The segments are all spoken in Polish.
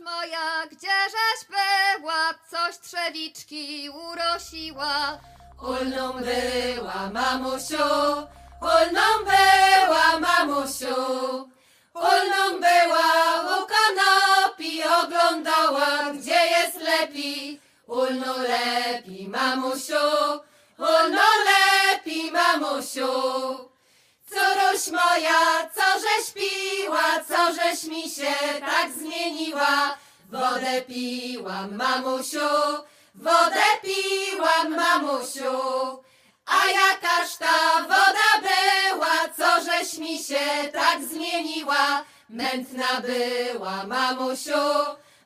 moja, gdzieżeś była, coś trzewiczki urosiła. Ulną była mamusiu, ulną była mamusiu, ulną była u kanopi, oglądała, gdzie jest lepiej. Ulno lepiej mamusiu, ulno lepiej mamusiu. Córuś moja, co żeś piła, co żeś mi się tak zmieniła? Wodę piłam, mamusiu, wodę piłam, mamusiu. A jakaż ta woda była, co żeś mi się tak zmieniła? Mętna była, mamusiu,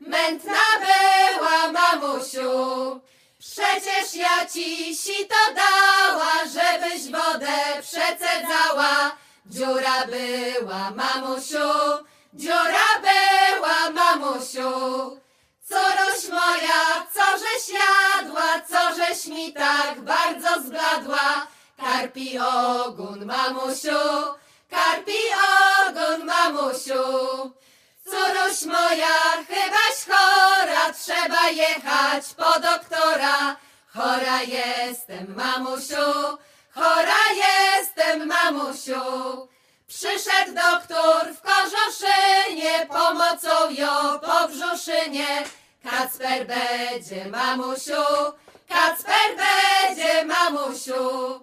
mętna była, mamusiu. Przecież ja ci sito dała, żebyś wodę przecedzała. Dziura była, mamusiu, dziura była, mamusiu. Córuś moja, co żeś jadła, co żeś mi tak bardzo zbladła. Karpi ogon, mamusiu, karpi ogon, mamusiu. Córuś moja, chybaś chora, trzeba jechać po doktora. Chora jestem, mamusiu, chora jestem, mamusiu. Przyszedł doktor w kożoszynie, pomocą ją po brzuszynie. Kacper będzie, mamusiu, Kacper będzie, mamusiu.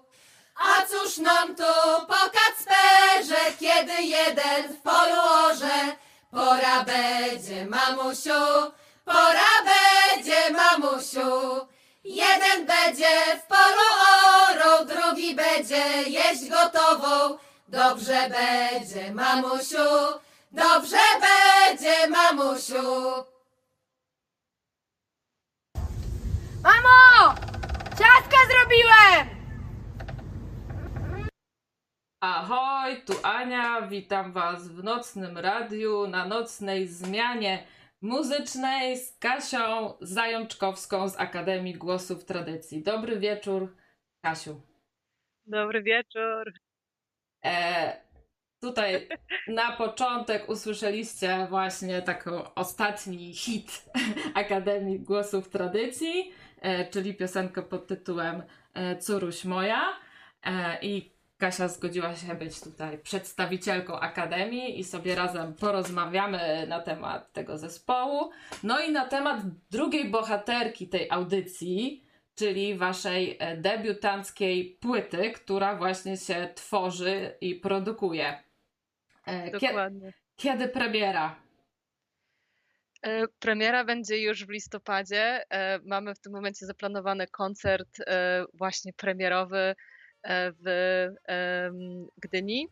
A cóż nam tu po Kacperze, kiedy jeden w polu orze? Pora będzie, mamusiu, pora będzie, mamusiu. Jeden będzie w polu orą, drugi będzie jeść gotową. Dobrze będzie, mamusiu, dobrze będzie, mamusiu. Mamo! Ciastka zrobiłem! Ahoj, tu Ania, witam Was w nocnym radiu na nocnej zmianie muzycznej z Kasią Zajączkowską z Akademii Głosów Tradycji. Dobry wieczór, Kasiu. Dobry wieczór. E, tutaj na początek usłyszeliście właśnie taki ostatni hit Akademii Głosów Tradycji, e, czyli piosenkę pod tytułem e, Córuś moja. E, I Kasia zgodziła się być tutaj przedstawicielką Akademii i sobie razem porozmawiamy na temat tego zespołu. No i na temat drugiej bohaterki tej audycji, czyli waszej e, debiutanckiej płyty, która właśnie się tworzy i produkuje. E, Dokładnie. kiedy premiera? E, Premiera będzie już w listopadzie. Mamy w tym momencie zaplanowany koncert właśnie premierowy w em, Gdyni,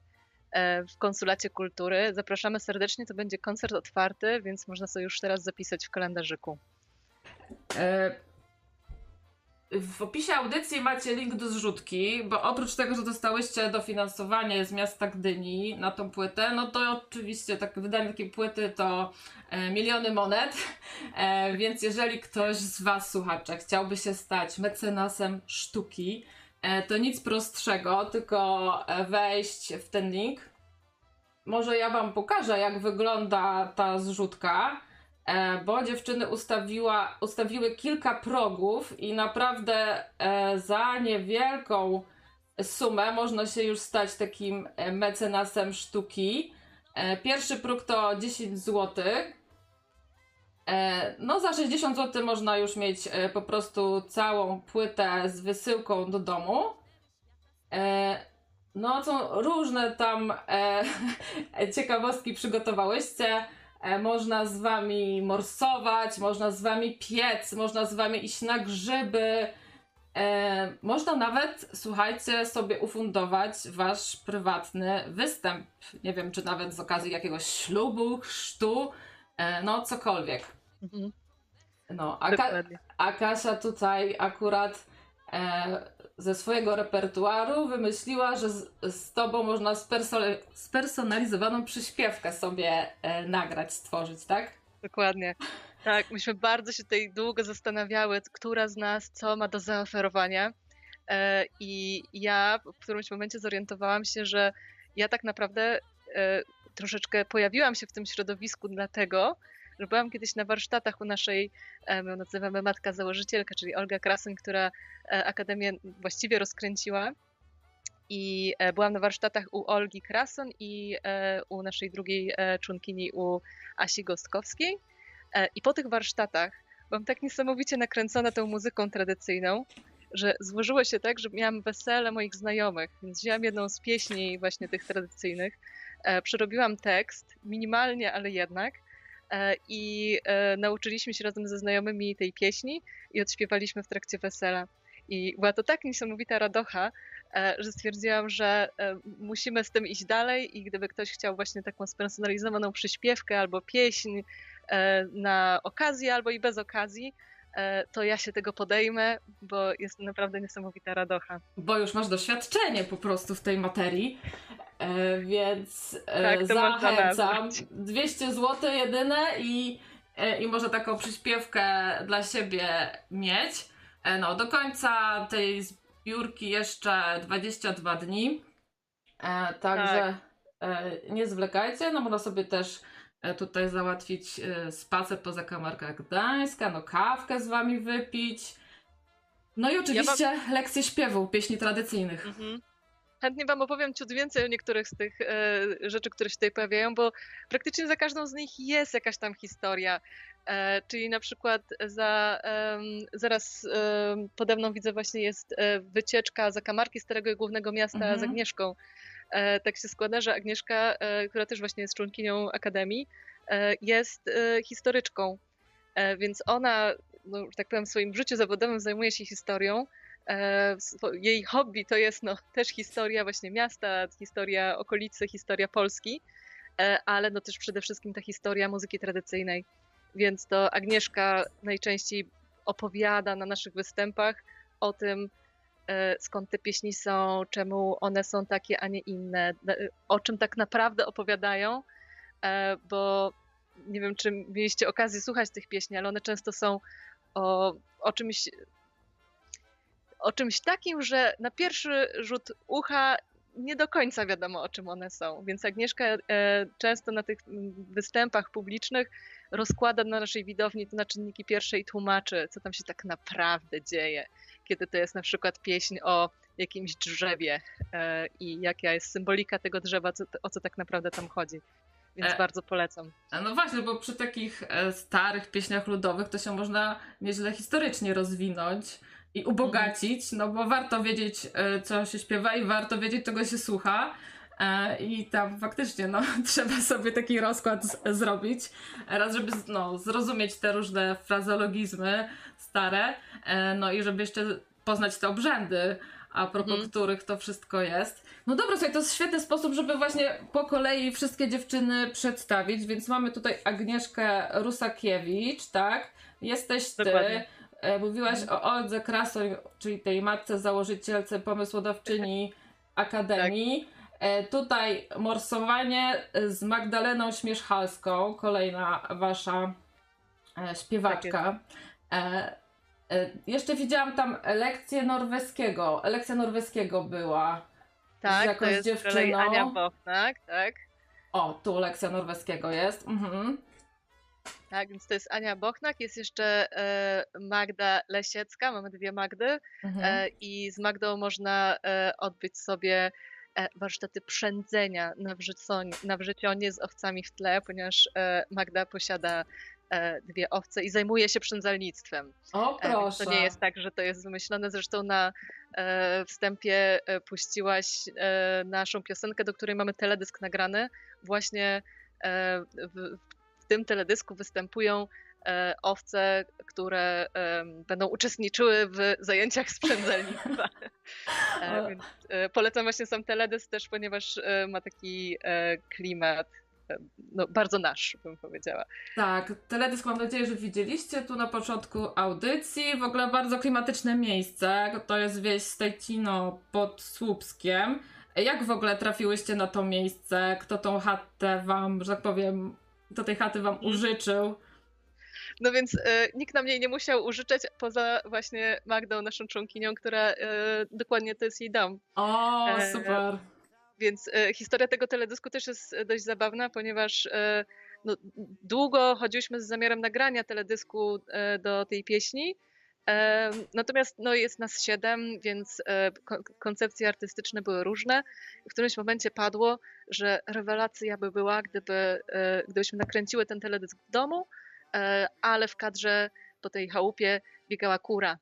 e, w Konsulacie Kultury. Zapraszamy serdecznie, to będzie koncert otwarty, więc można sobie już teraz zapisać w kalendarzyku. E, W opisie audycji macie link do zrzutki, bo oprócz tego, że dostałyście dofinansowanie z miasta Gdyni na tą płytę, no to oczywiście tak wydanie takiej płyty to e, miliony monet, e, więc jeżeli ktoś z Was, słuchacze, chciałby się stać mecenasem sztuki, e, to nic prostszego, tylko e, wejść w ten link. Może ja Wam pokażę, jak wygląda ta zrzutka. E, bo dziewczyny ustawiła, ustawiły kilka progów i naprawdę e, za niewielką sumę można się już stać takim e, mecenasem sztuki. E, pierwszy próg to 10 zł. E, no za 60 zł można już mieć e, po prostu całą płytę z wysyłką do domu. E, no są różne tam ciekawostki przygotowałyście. Można z wami morsować, można z wami piec, można z wami iść na grzyby. Można nawet, słuchajcie, sobie ufundować wasz prywatny występ. Nie wiem, czy nawet z okazji jakiegoś ślubu, chrztu, no cokolwiek. Mhm, No, a, Ka- a Kasia tutaj akurat e, ze swojego repertuaru wymyśliła, że z, z tobą można sperso- spersonalizowaną przyśpiewkę sobie e, nagrać, stworzyć, tak? Dokładnie. Tak, myśmy bardzo się tutaj długo zastanawiały, która z nas co ma do zaoferowania. E, I ja w którymś momencie zorientowałam się, że ja tak naprawdę e, troszeczkę pojawiłam się w tym środowisku dlatego, że byłam kiedyś na warsztatach u naszej, e, my ją nazywamy matka założycielka, czyli Olga Krasyn, która e, Akademię właściwie rozkręciła. I e, byłam na warsztatach u Olgi Krason i u naszej drugiej członkini, u Asi Gostkowskiej. I po tych warsztatach byłam tak niesamowicie nakręcona tą muzyką tradycyjną, że złożyło się tak, że miałam wesele moich znajomych, więc wzięłam jedną z pieśni właśnie tych tradycyjnych, przerobiłam tekst, minimalnie, ale jednak, i e, nauczyliśmy się razem ze znajomymi tej pieśni i odśpiewaliśmy w trakcie wesela. I była to tak niesamowita radocha, e, że stwierdziłam, że e, musimy z tym iść dalej i gdyby ktoś chciał właśnie taką spersonalizowaną przyśpiewkę albo pieśń e, na okazję albo i bez okazji, e, to ja się tego podejmę, bo jest naprawdę niesamowita radocha. Bo już masz doświadczenie po prostu w tej materii. E, więc e, Tak, zachęcam. nazwać. 200 zł jedyne i, e, i może taką przyśpiewkę dla siebie mieć. No, do końca tej zbiórki jeszcze 22 dni. Także e, nie zwlekajcie. No, można sobie też tutaj załatwić spacer po zakamarkach Gdańska, no kawkę z wami wypić. No i oczywiście lekcje śpiewu, pieśni tradycyjnych. Mhm. Chętnie Wam opowiem ciut więcej o niektórych z tych e, rzeczy, które się tutaj pojawiają, bo praktycznie za każdą z nich jest jakaś tam historia. E, czyli na przykład za, zaraz pode mną widzę właśnie jest e, wycieczka zakamarki Starego i Głównego Miasta Mhm. z Agnieszką. Tak się składa, że Agnieszka, która też właśnie jest członkinią Akademii, jest historyczką. Więc ona, no, że tak powiem, w swoim życiu zawodowym zajmuje się historią. E, Jej hobby to jest no, też historia właśnie miasta, historia okolicy, historia Polski, e, ale no też przede wszystkim ta historia muzyki tradycyjnej. Więc to Agnieszka najczęściej opowiada na naszych występach o tym, e, skąd te pieśni są, czemu one są takie, a nie inne, o czym tak naprawdę opowiadają, bo nie wiem, czy mieliście okazję słuchać tych pieśni, ale one często są o, o czymś o czymś takim, że na pierwszy rzut ucha nie do końca wiadomo, o czym one są. Więc Agnieszka e, często na tych mm, występach publicznych rozkłada na naszej widowni to na czynniki pierwsze i tłumaczy, co tam się tak naprawdę dzieje, kiedy to jest na przykład pieśń o jakimś drzewie e, i jaka jest symbolika tego drzewa, o co tak naprawdę tam chodzi. Więc E, bardzo polecam. No właśnie, bo przy takich starych pieśniach ludowych to się można nieźle historycznie rozwinąć i ubogacić, no bo warto wiedzieć, e, co się śpiewa i warto wiedzieć, czego się słucha. E, I tam faktycznie no, trzeba sobie taki rozkład z- zrobić, raz żeby no, zrozumieć te różne frazeologizmy stare, e, no i żeby jeszcze poznać te obrzędy, a propos Mhm. których to wszystko jest. No dobra, słuchaj, to jest świetny sposób, żeby właśnie po kolei wszystkie dziewczyny przedstawić, więc mamy tutaj Agnieszkę Rusakiewicz, tak? Jesteś ty. Dokładnie. E, Mówiłaś o Oldze Krasoń, czyli tej matce założycielce, pomysłodawczyni Akademii. E, Tutaj morsowanie z Magdaleną Śmierzchalską, kolejna wasza e, śpiewaczka. E, jeszcze widziałam tam lekcję norweskiego. Lekcja norweskiego była. z Tak, to jakąś jest z kolei dziewczyną. Ania Bochnak, tak? O, tu lekcja norweskiego jest. Mhm. Tak, więc to jest Ania Bochnak, jest jeszcze e, Magda Lesiecka, mamy dwie Magdy Mhm. e, i z Magdą można e, odbyć sobie warsztaty przędzenia na, wrzyconie, na wrzecionie z owcami w tle, ponieważ Magda posiada dwie owce i zajmuje się przędzalnictwem. O, proszę. To nie jest tak, że to jest wymyślone. Zresztą na wstępie puściłaś naszą piosenkę, do której mamy teledysk nagrany. Właśnie w tym teledysku występują e, owce, które będą uczestniczyły w zajęciach sprzędzelnictwa. E, e, polecam właśnie sam teledysk też, ponieważ ma taki klimat no, bardzo nasz, bym powiedziała. Tak, teledysk mam nadzieję, że widzieliście tu na początku audycji. W ogóle bardzo klimatyczne miejsce. To jest wieś Stejcino pod Słupskiem. Jak w ogóle trafiłyście na to miejsce? Kto tą chatę wam, że tak powiem, kto tej chaty wam użyczył? No więc e, nikt nam jej nie musiał użyczać, poza właśnie Magdą, naszą członkinią, która e, dokładnie to jest jej dom. O, E, super. Więc historia tego teledysku też jest dość zabawna, ponieważ no, długo chodziliśmy z zamiarem nagrania teledysku do tej pieśni. Natomiast no, jest nas siedem, więc koncepcje artystyczne były różne. W którymś momencie padło, że rewelacja by była, gdyby, gdybyśmy nakręciły ten teledysk w domu, ale w kadrze po tej chałupie biegała kura.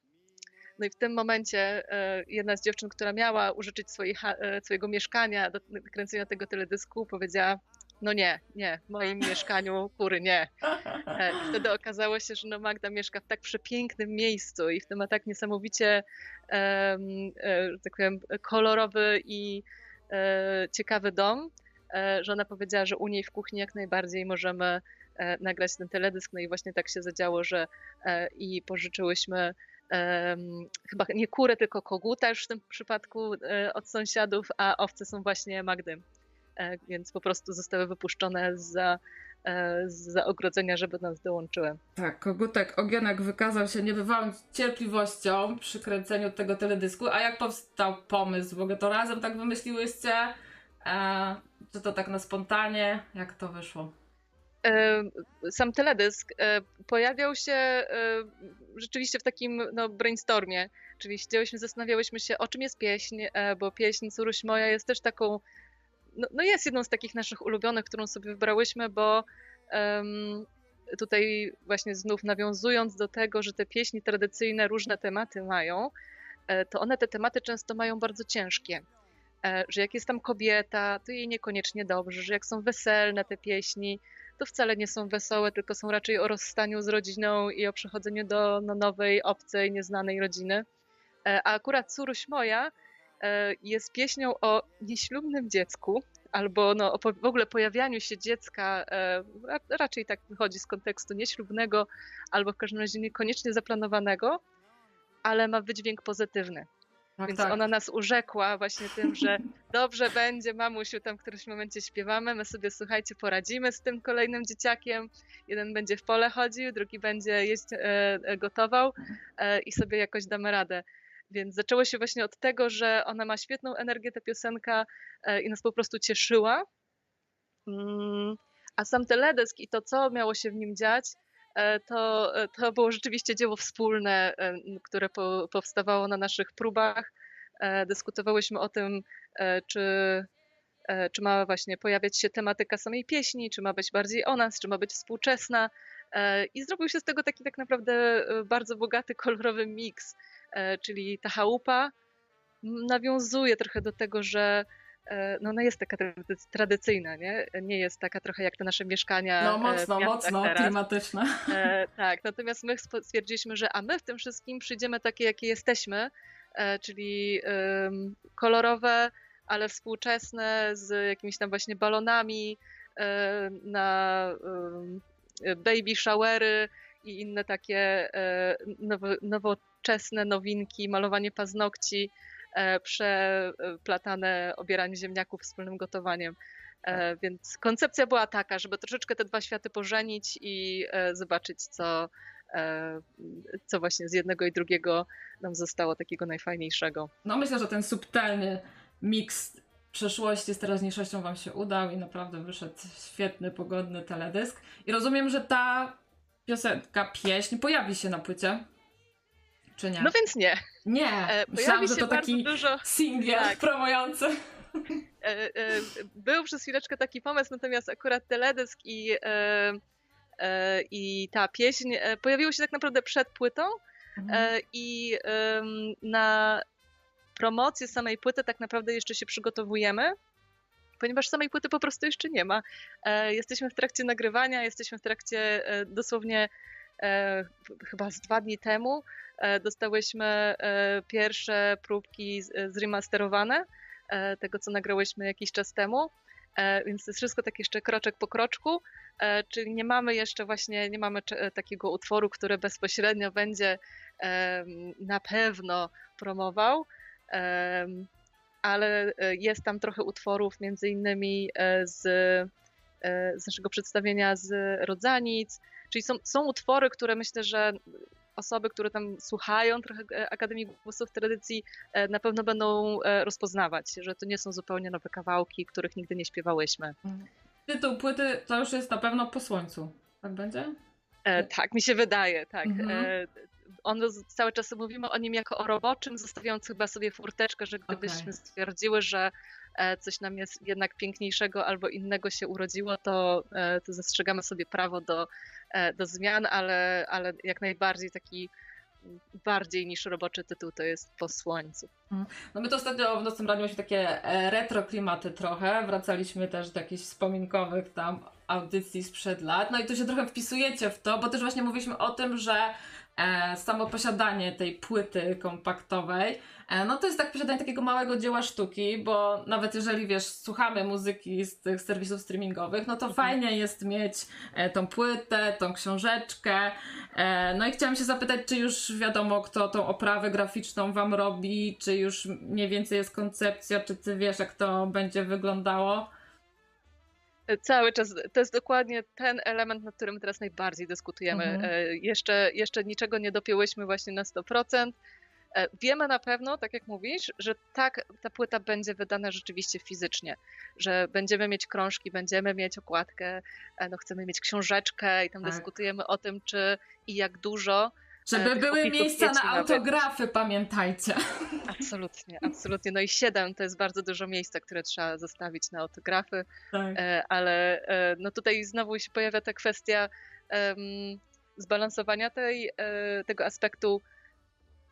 No i w tym momencie e, jedna z dziewczyn, która miała użyczyć swojej, e, swojego mieszkania do kręcenia tego teledysku, powiedziała: No nie, nie, w moim mieszkaniu kury nie. E, wtedy okazało się, że no Magda mieszka w tak przepięknym miejscu i w tym ma tak niesamowicie, że tak powiem, kolorowy i ciekawy dom, że ona powiedziała, że u niej w kuchni jak najbardziej możemy nagrać ten teledysk. No i właśnie tak się zadziało, że i pożyczyłyśmy chyba nie kurę, tylko koguta już w tym przypadku e, od sąsiadów, a owce są właśnie Magdy. E, więc po prostu zostały wypuszczone za, e, za ogrodzenia, żeby nas dołączyły. Tak, kogutek Ogienek wykazał się niebywałą cierpliwością przy kręceniu tego teledysku. A jak powstał pomysł? W ogóle to razem tak wymyśliłyście? czy to tak na spontanie? Jak to wyszło? sam teledysk pojawiał się rzeczywiście w takim no, brainstormie, czyli siedziałyśmy, zastanawiałyśmy się, o czym jest pieśń, e, bo pieśń Curuś Moja jest też taką, no, no, jest jedną z takich naszych ulubionych, którą sobie wybrałyśmy, bo um, tutaj właśnie znów nawiązując do tego, że te pieśni tradycyjne różne tematy mają, e, to one te tematy często mają bardzo ciężkie. E, że jak jest tam kobieta, to jej niekoniecznie dobrze, że jak są weselne te pieśni, to wcale nie są wesołe, tylko są raczej o rozstaniu z rodziną i o przechodzeniu do no, nowej, obcej, nieznanej rodziny. E, a akurat Curuś Moja jest pieśnią o nieślubnym dziecku, albo no, o w ogóle pojawianiu się dziecka, e, raczej tak wychodzi z kontekstu nieślubnego, albo w każdym razie niekoniecznie zaplanowanego, ale ma wydźwięk pozytywny. Tak, Więc tak. ona nas urzekła właśnie tym, że dobrze będzie, mamusiu, tam w którymś momencie śpiewamy, my sobie, słuchajcie, poradzimy z tym kolejnym dzieciakiem. Jeden będzie w pole chodził, drugi będzie jeść, e, e, gotował e, i sobie jakoś damy radę. Więc zaczęło się właśnie od tego, że ona ma świetną energię, ta piosenka e, i nas po prostu cieszyła. Mm, a sam teledysk i to, co miało się w nim dziać, E, to, e, to było rzeczywiście dzieło wspólne, które po, powstawało na naszych próbach. Dyskutowałyśmy o tym, czy, czy ma właśnie pojawiać się tematyka samej pieśni, czy ma być bardziej o nas, czy ma być współczesna. I zrobił się z tego taki tak naprawdę bardzo bogaty, kolorowy miks, czyli ta chałupa nawiązuje trochę do tego, że E, no ona jest taka tradycyjna, nie? Nie jest taka trochę jak te nasze mieszkania. No mocno, mocno teraz. klimatyczne. E, tak, natomiast my stwierdziliśmy, że a my w tym wszystkim przyjdziemy takie, jakie jesteśmy, e, czyli e, kolorowe, ale współczesne, z jakimiś tam właśnie balonami e, na baby showery i inne takie e, nowo, nowoczesne nowinki, malowanie paznokci, E, przeplatane obieranie ziemniaków wspólnym gotowaniem. E, tak. Więc koncepcja była taka, żeby troszeczkę te dwa światy pożenić i e, zobaczyć, co, co właśnie z jednego i drugiego nam zostało takiego najfajniejszego. No myślę, że ten subtelny miks przeszłości z teraźniejszością Wam się udał i naprawdę wyszedł świetny, pogodny teledysk. I rozumiem, że ta piosenka, pieśń pojawi się na płycie czy nie? No więc nie. Nie, e, myślałam, że to taki dużo... singiel tak. promujący. E, e, był przez chwileczkę taki pomysł, natomiast akurat teledysk i, i ta pieśń pojawiły się tak naprawdę przed płytą mhm. i na promocję samej płyty tak naprawdę jeszcze się przygotowujemy, ponieważ samej płyty po prostu jeszcze nie ma. Jesteśmy w trakcie nagrywania, jesteśmy w trakcie dosłownie chyba z dwa dni temu E, dostałyśmy e, pierwsze próbki zremasterowane e, tego, co nagrałyśmy jakiś czas temu. Więc to jest wszystko tak jeszcze kroczek po kroczku, czyli nie mamy jeszcze właśnie, nie mamy takiego utworu, który bezpośrednio będzie na pewno promował, ale jest tam trochę utworów, między innymi z, z naszego przedstawienia z Rodzanic, czyli są, są utwory, które myślę, że osoby, które tam słuchają trochę e, Akademii Głosów Tradycji, e, na pewno będą e, rozpoznawać, że to nie są zupełnie nowe kawałki, których nigdy nie śpiewałyśmy. Tytuł płyty to już jest na pewno po słońcu. Tak będzie? E, tak, mi się wydaje, tak. Mhm. E, on cały czas mówimy o nim jako o roboczym, zostawiając chyba sobie furteczkę, że gdybyśmy Okej. stwierdziły, że coś nam jest jednak piękniejszego albo innego się urodziło, to, to zastrzegamy sobie prawo do, do zmian, ale, ale jak najbardziej taki bardziej niż roboczy tytuł to jest po słońcu. No my to ostatnio w Nocnym Radiu mieliśmy takie e, retro klimaty trochę. Wracaliśmy też do jakichś wspominkowych tam audycji sprzed lat. No i tu się trochę wpisujecie w to, bo też właśnie mówiliśmy o tym, że e, samo posiadanie tej płyty kompaktowej, e, no to jest tak posiadanie takiego małego dzieła sztuki, bo nawet jeżeli wiesz, słuchamy muzyki z tych serwisów streamingowych, no to fajnie jest mieć e, tą płytę, tą książeczkę. E, no i chciałam się zapytać, czy już wiadomo, kto tą oprawę graficzną wam robi, czy już mniej więcej jest koncepcja, czy ty wiesz, jak to będzie wyglądało? Cały czas, to jest dokładnie ten element, nad którym teraz najbardziej dyskutujemy. Mhm. E, Jeszcze, jeszcze niczego nie dopięłyśmy właśnie na 100%. E, Wiemy na pewno, tak jak mówisz, że tak ta płyta będzie wydana rzeczywiście fizycznie, że będziemy mieć krążki, będziemy mieć okładkę, e, no chcemy mieć książeczkę i tam Tak. dyskutujemy o tym, czy i jak dużo. Żeby były miejsca na nawet. autografy, pamiętajcie. Absolutnie, absolutnie. No i siedem to jest bardzo dużo miejsca, które trzeba zostawić na autografy. Tak. E, ale e, no tutaj znowu się pojawia ta kwestia em, zbalansowania tej, e, tego aspektu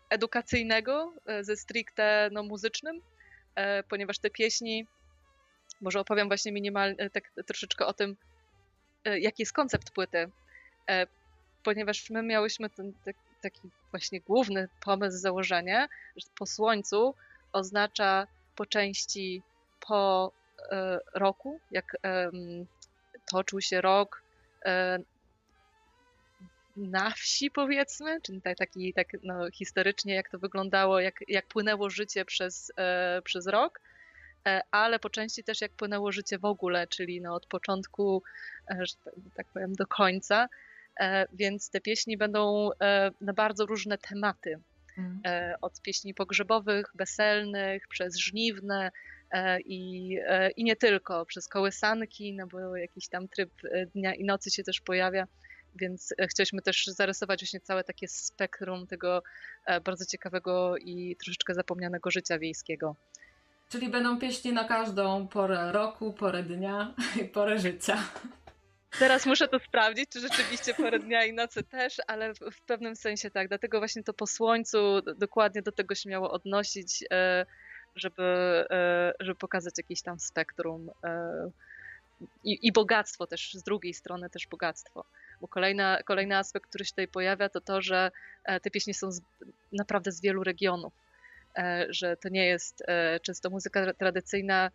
edukacyjnego ze stricte no, muzycznym, ponieważ te pieśni, może opowiem właśnie minimalnie, tak troszeczkę o tym, jaki jest koncept płyty, ponieważ my miałyśmy ten tak, taki właśnie główny pomysł, założenie, że po słońcu oznacza po części po e, roku, jak toczył się rok e, na wsi powiedzmy, czyli tak, taki tak no, historycznie jak to wyglądało, jak, jak płynęło życie przez, e, przez rok, ale po części też jak płynęło życie w ogóle, czyli no, od początku, że tak- powiem, do końca, więc te pieśni będą e, na bardzo różne tematy Mm. e, od pieśni pogrzebowych, weselnych, przez żniwne e, i, e, i nie tylko, przez kołysanki, no bo jakiś tam tryb e, dnia i nocy się też pojawia, więc e, chcieliśmy też zarysować właśnie całe takie spektrum tego e, bardzo ciekawego i troszeczkę zapomnianego życia wiejskiego. Czyli będą pieśni na każdą porę roku, porę dnia i porę życia. Teraz muszę to sprawdzić, czy rzeczywiście porę dnia i nocy też, ale w, pewnym sensie tak. Dlatego właśnie to po słońcu dokładnie do tego się miało odnosić, e, żeby, e, żeby pokazać jakieś tam spektrum e, i, i bogactwo też, z drugiej strony też bogactwo. Bo kolejna, kolejny aspekt, który się tutaj pojawia, to to, że te pieśni są z, naprawdę z wielu regionów. Że to nie jest często muzyka tradycyjna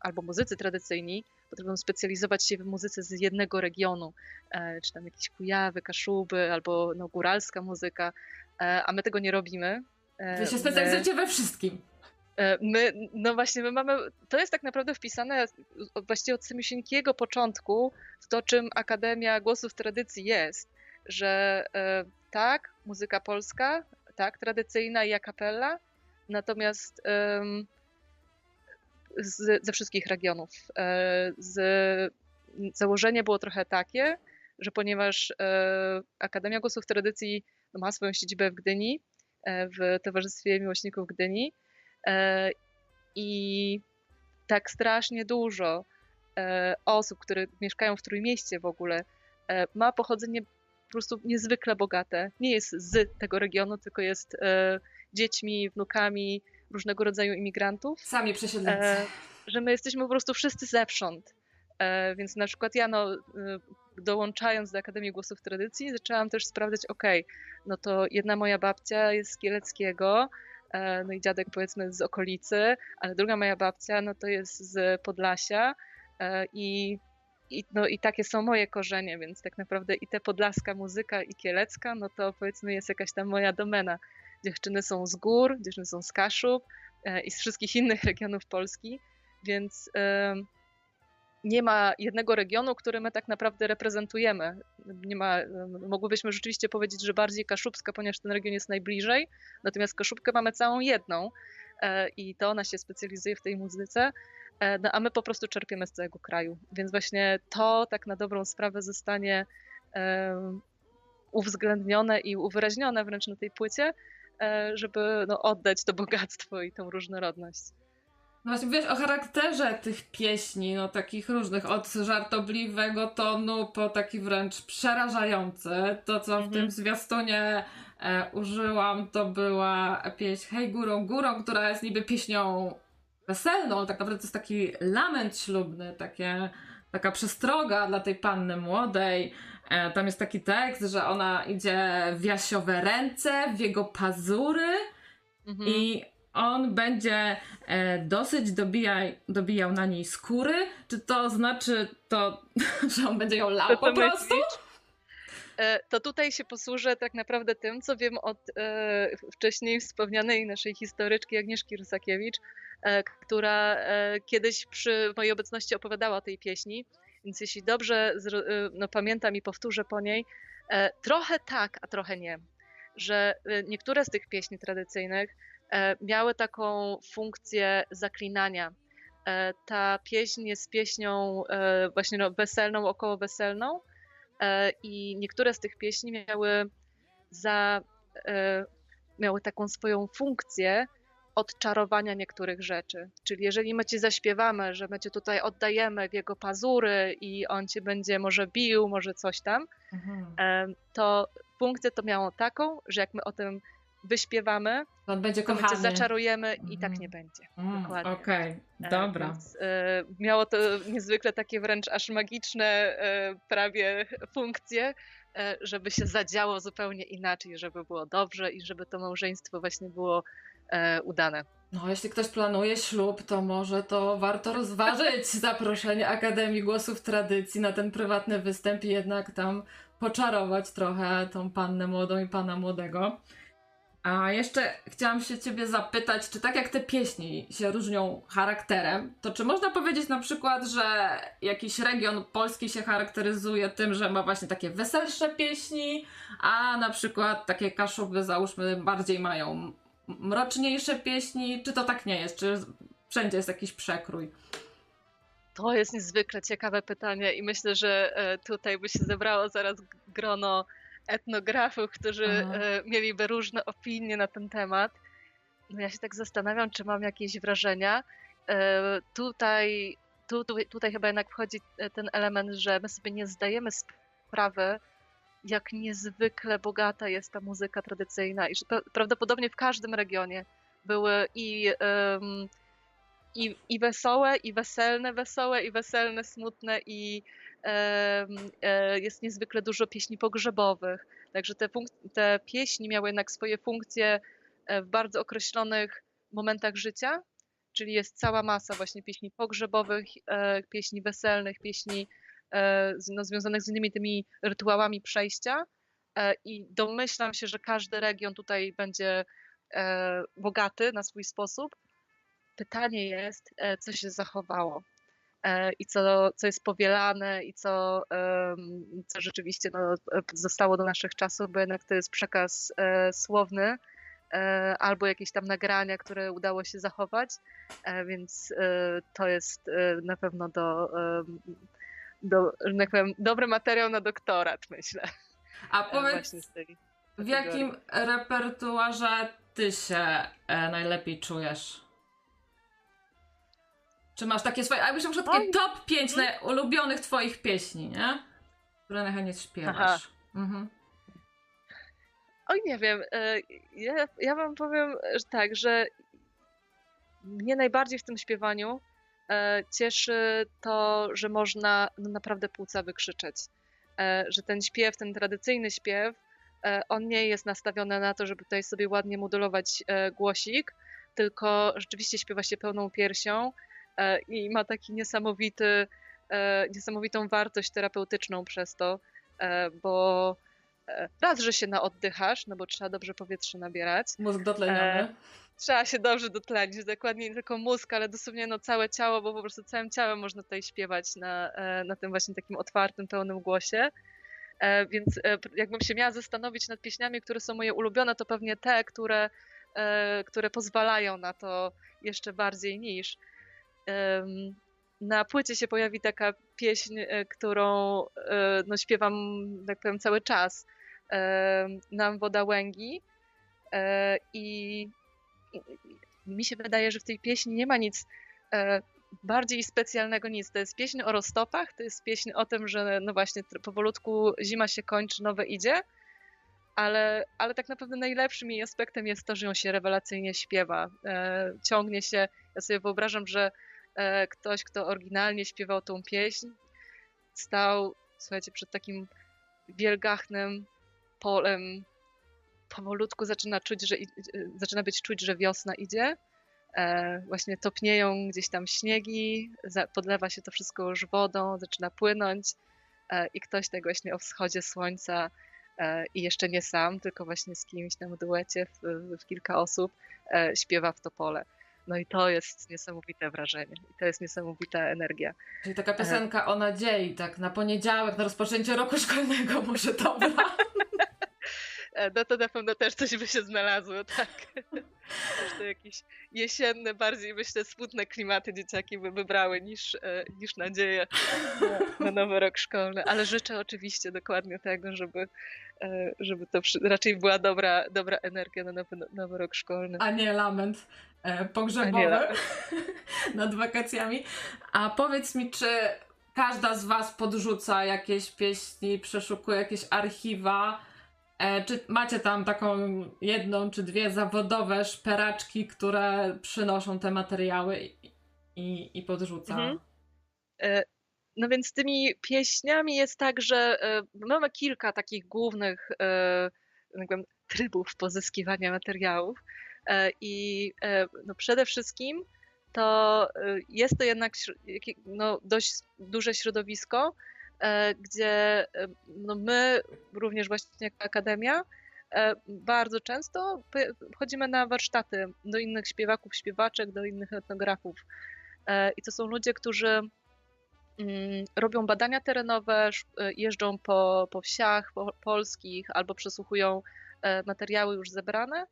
albo muzycy tradycyjni, potrafią specjalizować się w muzyce z jednego regionu, e, czy tam jakieś Kujawy, Kaszuby, albo no, góralska muzyka, e, a my tego nie robimy. E, Wy się my- specjalizujecie we wszystkim. My, no właśnie, my mamy, to jest tak naprawdę wpisane właściwie od samysieńkiego początku w to, czym Akademia Głosów Tradycji jest, że tak, muzyka polska, tak, tradycyjna i a cappella, natomiast z, ze wszystkich regionów. E, Z, założenie było trochę takie, że ponieważ e, Akademia Głosów Tradycji ma swoją siedzibę w Gdyni, e, w Towarzystwie Miłośników Gdyni, I tak strasznie dużo osób, które mieszkają w Trójmieście w ogóle, ma pochodzenie po prostu niezwykle bogate. Nie jest z tego regionu, tylko jest dziećmi, wnukami różnego rodzaju imigrantów Sami przesiedleńcy. e, że my jesteśmy po prostu wszyscy zewsząd. E, więc na przykład ja, no, y, dołączając do Akademii Głosów Tradycji, zaczęłam też sprawdzać, okej, no to jedna moja babcia jest z Kieleckiego, e, no i dziadek powiedzmy z okolicy, ale druga moja babcia, no to jest z Podlasia e, i, i, no, i takie są moje korzenie, więc tak naprawdę i te podlaska muzyka i kielecka, no to powiedzmy jest jakaś tam moja domena. Dziewczyny są z gór, dziewczyny są z Kaszub, e, i z wszystkich innych regionów Polski, więc nie ma jednego regionu, który my tak naprawdę reprezentujemy. Nie ma, mogłybyśmy rzeczywiście powiedzieć, że bardziej Kaszubska, ponieważ ten region jest najbliżej, natomiast Kaszubkę mamy całą jedną e, i to ona się specjalizuje w tej muzyce, e, no, a my po prostu czerpiemy z całego kraju. Więc właśnie to tak na dobrą sprawę zostanie uwzględnione i uwyraźnione wręcz na tej płycie, żeby no, oddać to bogactwo i tą różnorodność. No właśnie, wiesz, o charakterze tych pieśni, no takich różnych, od żartobliwego tonu po taki wręcz przerażający. To, co w tym mhm. zwiastunie e, użyłam, to była pieśń Hej górą, górą, która jest niby pieśnią weselną, tak naprawdę to jest taki lament ślubny, takie, taka przestroga dla tej panny młodej. E, tam jest taki tekst, że ona idzie w jasiowe ręce, w jego pazury mhm. i on będzie e, dosyć dobijaj, dobijał na niej skóry? Czy to znaczy to, że on będzie ją lał po prostu? E, to tutaj się posłużę tak naprawdę tym, co wiem od e, wcześniej wspomnianej naszej historyczki Agnieszki Rusakiewicz, e, która e, kiedyś przy mojej obecności opowiadała o tej pieśni. Więc jeśli dobrze e, no, pamiętam i powtórzę po niej, trochę tak, a trochę nie. Że niektóre z tych pieśni tradycyjnych E, miały taką funkcję zaklinania. E, ta pieśń jest pieśnią e, właśnie no, weselną, około weselną i niektóre z tych pieśni miały, za, miały taką swoją funkcję odczarowania niektórych rzeczy. Czyli jeżeli my ci zaśpiewamy, że my cię tutaj oddajemy w jego pazury i on cię będzie może bił, może coś tam, mhm. to funkcję to miało taką, że jak my o tym wyśpiewamy, on będzie kochany. My cię zaczarujemy i tak nie będzie. Mm, Dokładnie. Okej, okay. dobra. Więc, e, miało to niezwykle takie wręcz aż magiczne e, prawie funkcje, e, żeby się zadziało zupełnie inaczej, żeby było dobrze i żeby to małżeństwo właśnie było e, udane. No, jeśli ktoś planuje ślub, to może to warto rozważyć zaproszenie Akademii Głosów Tradycji na ten prywatny występ i jednak tam poczarować trochę tą pannę młodą i pana młodego. A jeszcze chciałam się ciebie zapytać, czy tak jak te pieśni się różnią charakterem, to czy można powiedzieć na przykład, że jakiś region polski się charakteryzuje tym, że ma właśnie takie weselsze pieśni, a na przykład takie kaszuby załóżmy bardziej mają mroczniejsze pieśni, czy to tak nie jest, czy wszędzie jest jakiś przekrój? To jest niezwykle ciekawe pytanie i myślę, że e, tutaj by się zebrało zaraz grono etnografów, którzy e, mieliby różne opinie na ten temat. No ja się tak zastanawiam, czy mam jakieś wrażenia. E, tutaj, tu, tu, tutaj chyba jednak wchodzi ten element, że my sobie nie zdajemy sprawy, jak niezwykle bogata jest ta muzyka tradycyjna i że prawdopodobnie w każdym regionie były i, um, i, i wesołe, i weselne wesołe, i weselne smutne, i E, jest niezwykle dużo pieśni pogrzebowych. Także te, te pieśni miały jednak swoje funkcje e, w bardzo określonych momentach życia, czyli jest cała masa właśnie pieśni pogrzebowych, e, pieśni weselnych, pieśni no, związanych z innymi tymi rytuałami przejścia. I domyślam się, że każdy region tutaj będzie bogaty na swój sposób. Pytanie jest, co się zachowało. E, i co, co jest powielane i co, co rzeczywiście no, zostało do naszych czasów, bo jednak to jest przekaz e, słowny e, albo jakieś tam nagrania, które udało się zachować, więc to jest na pewno do, do tak powiem, dobry materiał na doktorat, myślę. A powiedz, w jakim repertuarze ty się najlepiej czujesz? Czy masz takie swoje, jakbyś na takie top 5 ulubionych twoich pieśni, nie? Które najchętniej śpiewasz. Mhm. Oj, nie wiem. E, ja, ja wam powiem że tak, że mnie najbardziej w tym śpiewaniu e, cieszy to, że można no, naprawdę płuca wykrzyczeć. E, że ten śpiew, ten tradycyjny śpiew, on nie jest nastawiony na to, żeby tutaj sobie ładnie modulować głosik, tylko rzeczywiście śpiewa się pełną piersią E, i ma taki niesamowity, e, niesamowitą wartość terapeutyczną przez to, e, bo raz, że się naoddychasz, no bo trzeba dobrze powietrze nabierać. Mózg dotleniony. Trzeba się dobrze dotlenić, dokładnie nie tylko mózg, ale dosłownie no całe ciało, bo po prostu całym ciałem można tutaj śpiewać na, e, na tym właśnie takim otwartym, pełnym głosie. E, więc e, jakbym się miała zastanowić nad pieśniami, które są moje ulubione, to pewnie te, które, które pozwalają na to jeszcze bardziej niż. Na płycie się pojawi taka pieśń, którą no, śpiewam, tak powiem, cały czas. Nam woda łęgi. I mi się wydaje, że w tej pieśni nie ma nic e, bardziej specjalnego nic. To jest pieśń o roztopach, to jest pieśń o tym, że no właśnie powolutku zima się kończy, nowe idzie, ale, ale tak naprawdę najlepszym jej aspektem jest to, że ją się rewelacyjnie śpiewa. E, ciągnie się, ja sobie wyobrażam, że e, ktoś, kto oryginalnie śpiewał tą pieśń, stał, słuchajcie, przed takim wielgachnym polem powolutku zaczyna czuć, że zaczyna być czuć, że wiosna idzie. E, właśnie topnieją gdzieś tam śniegi, podlewa się to wszystko już wodą, zaczyna płynąć e, i ktoś tak właśnie o wschodzie słońca e, i jeszcze nie sam, tylko właśnie z kimś tam w duecie, w, w kilka osób śpiewa w topole. No i to jest niesamowite wrażenie. I to jest niesamowita energia. Czyli taka piosenka o nadziei, tak na poniedziałek, na rozpoczęcie roku szkolnego może dobra. E, no to na pewno też coś by się znalazło, tak. Też to jakieś jesienne, bardziej myślę smutne klimaty dzieciaki by wybrały niż, e, niż nadzieję na, nowy rok szkolny. Ale życzę oczywiście dokładnie tego, żeby, e, żeby to raczej była dobra, dobra energia na nowy, nowy rok szkolny. A nie lament pogrzebowy nie lament. nad wakacjami. A powiedz mi, czy każda z Was podrzuca jakieś pieśni, przeszukuje jakieś archiwa? E, czy macie tam taką jedną czy dwie zawodowe szperaczki, które przynoszą te materiały i, i, podrzuca? Mhm. E, no więc z tymi pieśniami jest tak, że e, mamy kilka takich głównych jakby, trybów pozyskiwania materiałów. I no przede wszystkim to jest to jednak no, dość duże środowisko, gdzie e, no my, również właśnie jako Akademia, e, bardzo często chodzimy na warsztaty do innych śpiewaków, śpiewaczek, do innych etnografów. I to są ludzie, którzy mm, robią badania terenowe, jeżdżą po, po wsiach po, polskich albo przesłuchują materiały już zebrane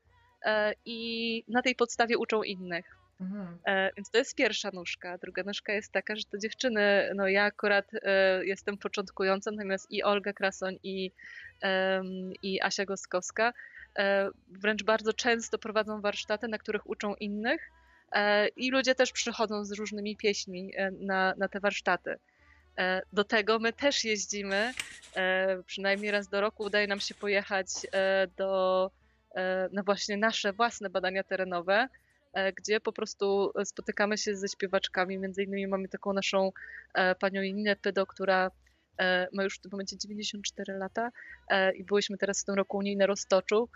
i na tej podstawie uczą innych. Mhm. E, więc to jest pierwsza nóżka. Druga nóżka jest taka, że to dziewczyny, no ja akurat e, jestem początkująca, natomiast i Olga Krasoń i, e, i Asia Goskowska e, wręcz bardzo często prowadzą warsztaty, na których uczą innych e, i ludzie też przychodzą z różnymi pieśćmi e, na, na te warsztaty. Do tego my też jeździmy, przynajmniej raz do roku udaje nam się pojechać do, na właśnie nasze własne badania terenowe, gdzie po prostu e, spotykamy się ze śpiewaczkami. Między innymi mamy taką naszą e, panią Janinę Pydo, która ma już w tym momencie 94 lata i byliśmy teraz w tym roku u niej na Roztoczu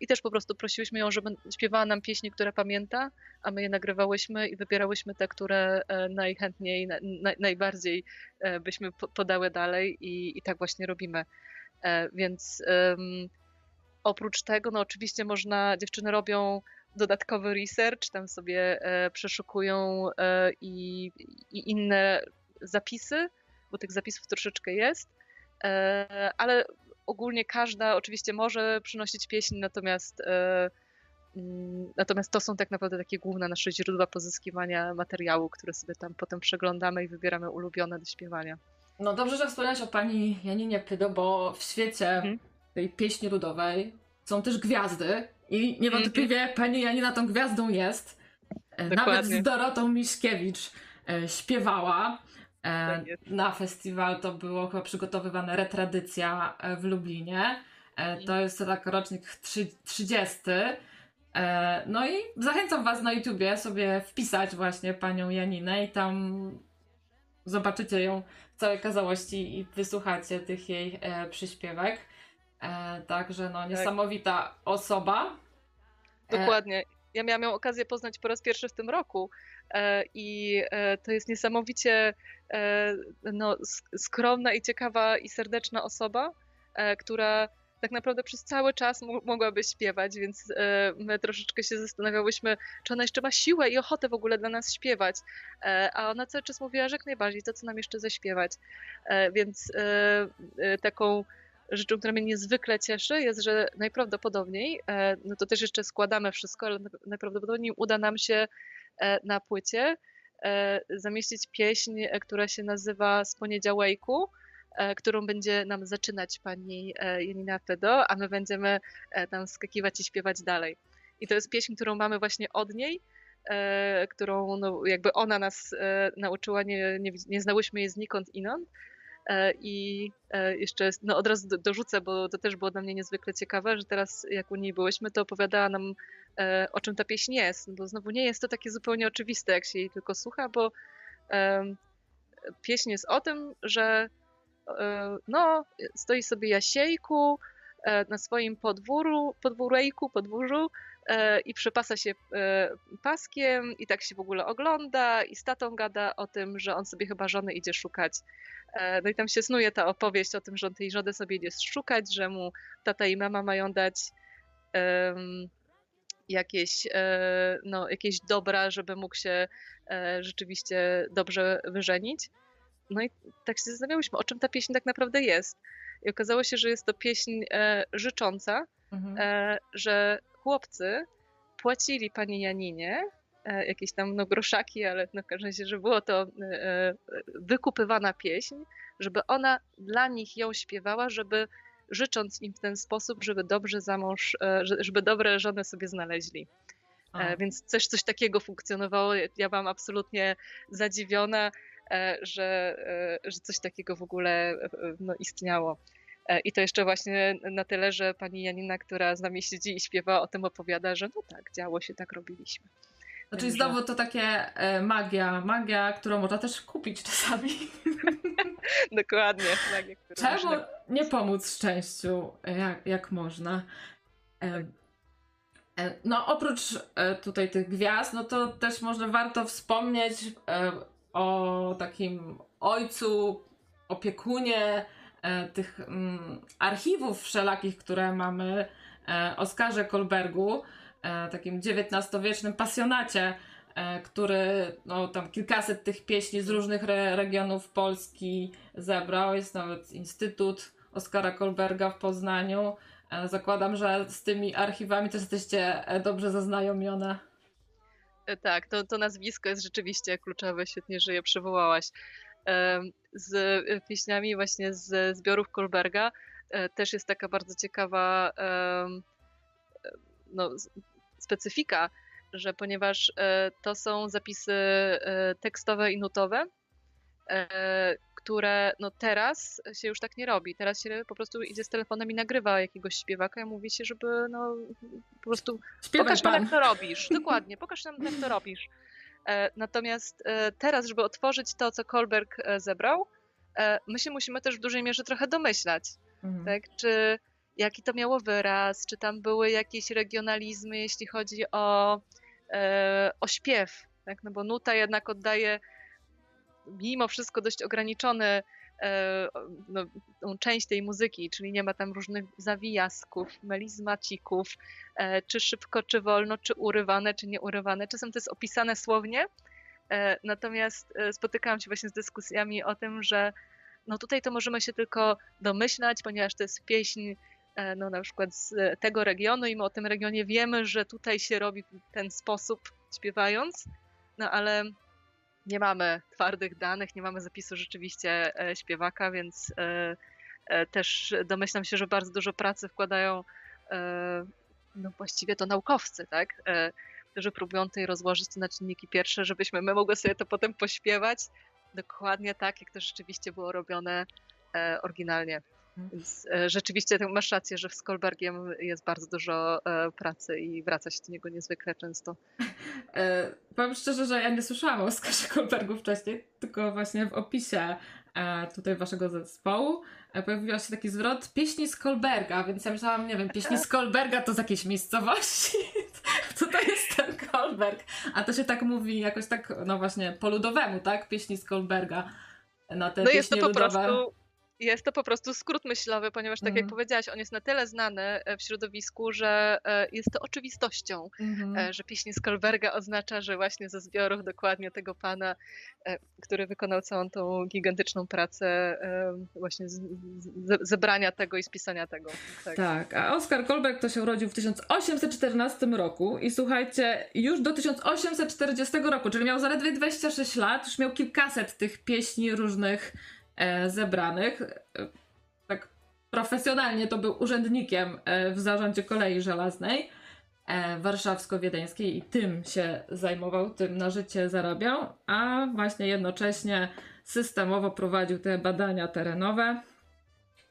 i też po prostu prosiłyśmy ją, żeby śpiewała nam pieśni, które pamięta, a my je nagrywałyśmy i wybierałyśmy te, które najchętniej, najbardziej byśmy podały dalej i, i tak właśnie robimy. Więc um, oprócz tego, no oczywiście można, dziewczyny robią dodatkowy research, tam sobie e, przeszukują e, i, i inne zapisy, bo tych zapisów troszeczkę jest, e, ale ogólnie każda oczywiście może przynosić pieśń, natomiast mm, Natomiast to są tak naprawdę takie główne nasze źródła pozyskiwania materiału, które sobie tam potem przeglądamy i wybieramy ulubione do śpiewania. No dobrze, że wspomniałeś o pani Janinie Pydo, bo w świecie hmm? tej pieśni ludowej są też gwiazdy, i niewątpliwie mm -hmm. pani Janina tą gwiazdą jest. E, Dokładnie. Nawet z Dorotą Miśkiewicz e, śpiewała. E, tak na festiwal to było chyba przygotowywane retradycja w Lublinie. To jest tak rocznik 30. No i zachęcam Was na YouTubie sobie wpisać właśnie panią Janinę i tam zobaczycie ją w całej kazałości i wysłuchacie tych jej przyśpiewek. E, także no tak. niesamowita tak. osoba. E, Dokładnie. Ja miałam ją okazję poznać po raz pierwszy w tym roku e, i e, to jest niesamowicie no, skromna i ciekawa i serdeczna osoba, która tak naprawdę przez cały czas mogłaby śpiewać, więc my troszeczkę się zastanawiałyśmy, czy ona jeszcze ma siłę i ochotę w ogóle dla nas śpiewać. A ona cały czas mówiła, że jak najbardziej, to co nam jeszcze zaśpiewać. Więc taką rzeczą, która mnie niezwykle cieszy, jest, że najprawdopodobniej, no to też jeszcze składamy wszystko, ale najprawdopodobniej uda nam się na płycie zamieścić pieśń, która się nazywa Z poniedziałku E, którą będzie nam zaczynać pani e, Janina Fedo, a my będziemy e, tam skakiwać i śpiewać dalej. I to jest pieśń, którą mamy właśnie od niej, którą no, jakby ona nas nauczyła, nie, nie, nie znałyśmy jej znikąd inąd. I jeszcze no od razu dorzucę, bo to też było dla mnie niezwykle ciekawe, że teraz jak u niej byłyśmy, to opowiadała nam o czym ta pieśń jest, bo znowu nie jest to takie zupełnie oczywiste, jak się jej tylko słucha, bo pieśń jest o tym, że E, no, stoi sobie Jasiejku e, na swoim podwóru, podwórejku, podwórzu e, i przepasa się paskiem i tak się w ogóle ogląda i z tatą gada o tym, że on sobie chyba żony idzie szukać. No i tam się snuje ta opowieść o tym, że on tej żony sobie idzie szukać, że mu tata i mama mają dać um, jakieś, no, jakieś dobra, żeby mógł się rzeczywiście dobrze wyżenić. No i tak się zastanawiałyśmy, o czym ta pieśń tak naprawdę jest. I okazało się, że jest to pieśń e, życząca, mhm. e, że chłopcy płacili pani Janinie e, jakieś tam no, groszaki, ale no, w każdym razie, że było to e, e, wykupywana pieśń, żeby ona dla nich ją śpiewała, żeby życząc im w ten sposób, żeby dobrze za mąż, żeby dobre żony sobie znaleźli. Więc coś, coś takiego funkcjonowało. Ja byłam absolutnie zadziwiona. Że, że coś takiego w ogóle no, istniało. I to jeszcze właśnie na tyle, że pani Janina, która z nami siedzi i śpiewa, o tym opowiada, że no tak, działo się, tak robiliśmy. No, czyli znowu to takie magia, magia, którą można też kupić czasami. Dokładnie. Magia, Czemu można... nie pomóc szczęściu, jak, jak można? No oprócz tutaj tych gwiazd, no to też może warto wspomnieć o takim ojcu, opiekunie e, tych mm, archiwów wszelakich, które mamy, e, Oskarze Kolbergu, e, takim XIX-wiecznym pasjonacie, e, który no, tam kilkaset tych pieśni z różnych re regionów Polski zebrał. Jest nawet Instytut Oskara Kolberga w Poznaniu. E, zakładam, że z tymi archiwami też jesteście e, dobrze zaznajomione. E, tak, to, to nazwisko jest rzeczywiście kluczowe, świetnie, że je przywołałaś. Z e, pieśniami właśnie z zbiorów Kolberga e, też jest taka bardzo ciekawa no, specyfika, że ponieważ to są zapisy tekstowe i nutowe, które no teraz się już tak nie robi. Teraz się po prostu idzie z telefonem i nagrywa jakiegoś śpiewaka i mówi się, żeby no po prostu Śpiewaj pokaż nam jak to robisz. Dokładnie, pokaż nam jak to robisz. E, natomiast e, teraz, żeby otworzyć to, co Kolberg e, zebrał, my się musimy też w dużej mierze trochę domyślać. Mhm. Tak? Czy jaki to miało wyraz, czy tam były jakieś regionalizmy, jeśli chodzi o, o śpiew. Tak? No bo nuta jednak oddaje mimo wszystko dość ograniczony no, część tej muzyki, czyli nie ma tam różnych zawijasków, melizmacików, e, czy szybko, czy wolno, czy urywane, czy nieurywane. Czasem to jest opisane słownie, e, natomiast spotykałam się właśnie z dyskusjami o tym, że no tutaj to możemy się tylko domyślać, ponieważ to jest pieśń no na przykład z tego regionu i my o tym regionie wiemy, że tutaj się robi w ten sposób śpiewając, no ale nie mamy twardych danych, nie mamy zapisu rzeczywiście e, śpiewaka, więc e, e, też domyślam się, że bardzo dużo pracy wkładają no właściwie to naukowcy, tak? którzy próbują tutaj rozłożyć to na czynniki pierwsze, żebyśmy my mogli sobie to potem pośpiewać dokładnie tak, jak to rzeczywiście było robione oryginalnie. Mhm. Więc rzeczywiście masz rację, że w Skolbergiem jest bardzo dużo pracy i wraca się do niego niezwykle często. E, powiem szczerze, że ja nie słyszałam o Oskarze Kolbergu wcześniej, tylko właśnie w opisie e, tutaj waszego zespołu e, pojawił się taki zwrot pieśni z Kolberga, więc ja myślałam, nie wiem, pieśni z Kolberga to z jakiejś miejscowości. Co to jest ten Kolberg? A to się tak mówi jakoś tak, no właśnie, po ludowemu, tak? Pieśni z Kolberga. Na te no jest to po ludowe. prostu jest to po prostu skrót myślowy, ponieważ tak jak Mhm. powiedziałaś, on jest na tyle znany e, w środowisku, że e, jest to oczywistością, e, że pieśń Skolberga oznacza, że właśnie ze zbiorów dokładnie tego pana, który wykonał całą tą gigantyczną pracę właśnie z, z, zebrania tego i spisania tego. Tak. Tak, a Oskar Kolberg to się urodził w 1814 roku i słuchajcie, już do 1840 roku, czyli miał zaledwie 26 lat, już miał kilkaset tych pieśni różnych zebranych. E, tak profesjonalnie to był urzędnikiem e, w zarządzie kolei żelaznej e, warszawsko-wiedeńskiej i tym się zajmował, tym na życie zarabiał, a właśnie jednocześnie systemowo prowadził te badania terenowe.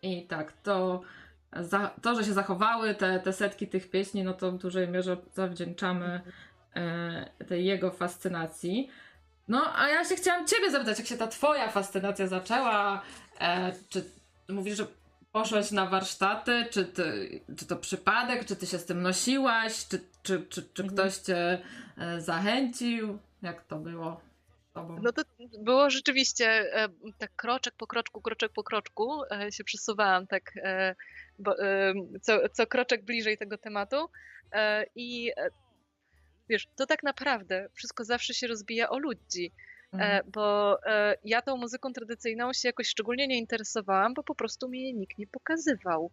I tak, to, to że się zachowały te, te setki tych pieśni, no to w dużej mierze zawdzięczamy e, tej jego fascynacji. No, a ja się chciałam ciebie zapytać, jak się ta twoja fascynacja zaczęła? E, czy mówisz, że poszłaś na warsztaty? Czy, ty, czy to przypadek? Czy ty się z tym nosiłaś? Czy, czy, czy, czy Mhm. ktoś cię e, zachęcił? Jak to było? No to było rzeczywiście e, tak kroczek po kroczku, kroczek po kroczku e, się przesuwałam tak bo, co, co kroczek bliżej tego tematu i wiesz, to tak naprawdę wszystko zawsze się rozbija o ludzi, e, Mhm. bo e, ja tą muzyką tradycyjną się jakoś szczególnie nie interesowałam, bo po prostu mi jej nikt nie pokazywał.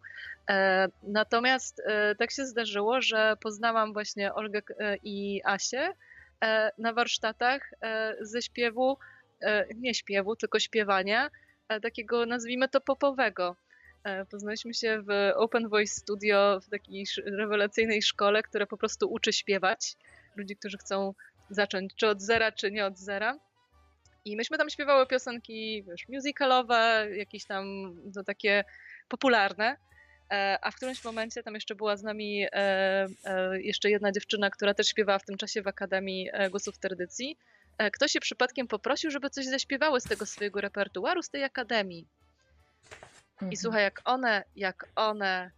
E, Natomiast tak się zdarzyło, że poznałam właśnie Olgę i Asię na warsztatach ze śpiewu, nie śpiewu, tylko śpiewania, takiego nazwijmy to popowego. Poznaliśmy się w Open Voice Studio w takiej rewelacyjnej szkole, która po prostu uczy śpiewać ludzi, którzy chcą zacząć czy od zera, czy nie od zera. I myśmy tam śpiewały piosenki, wiesz, musicalowe, jakieś tam no, takie popularne. E, A w którymś momencie tam jeszcze była z nami e, e, jeszcze jedna dziewczyna, która też śpiewała w tym czasie w Akademii Głosów Tradycji. Ktoś się przypadkiem poprosił, żeby coś zaśpiewały z tego swojego repertuaru, z tej akademii. I Mhm. słuchaj, jak one, jak one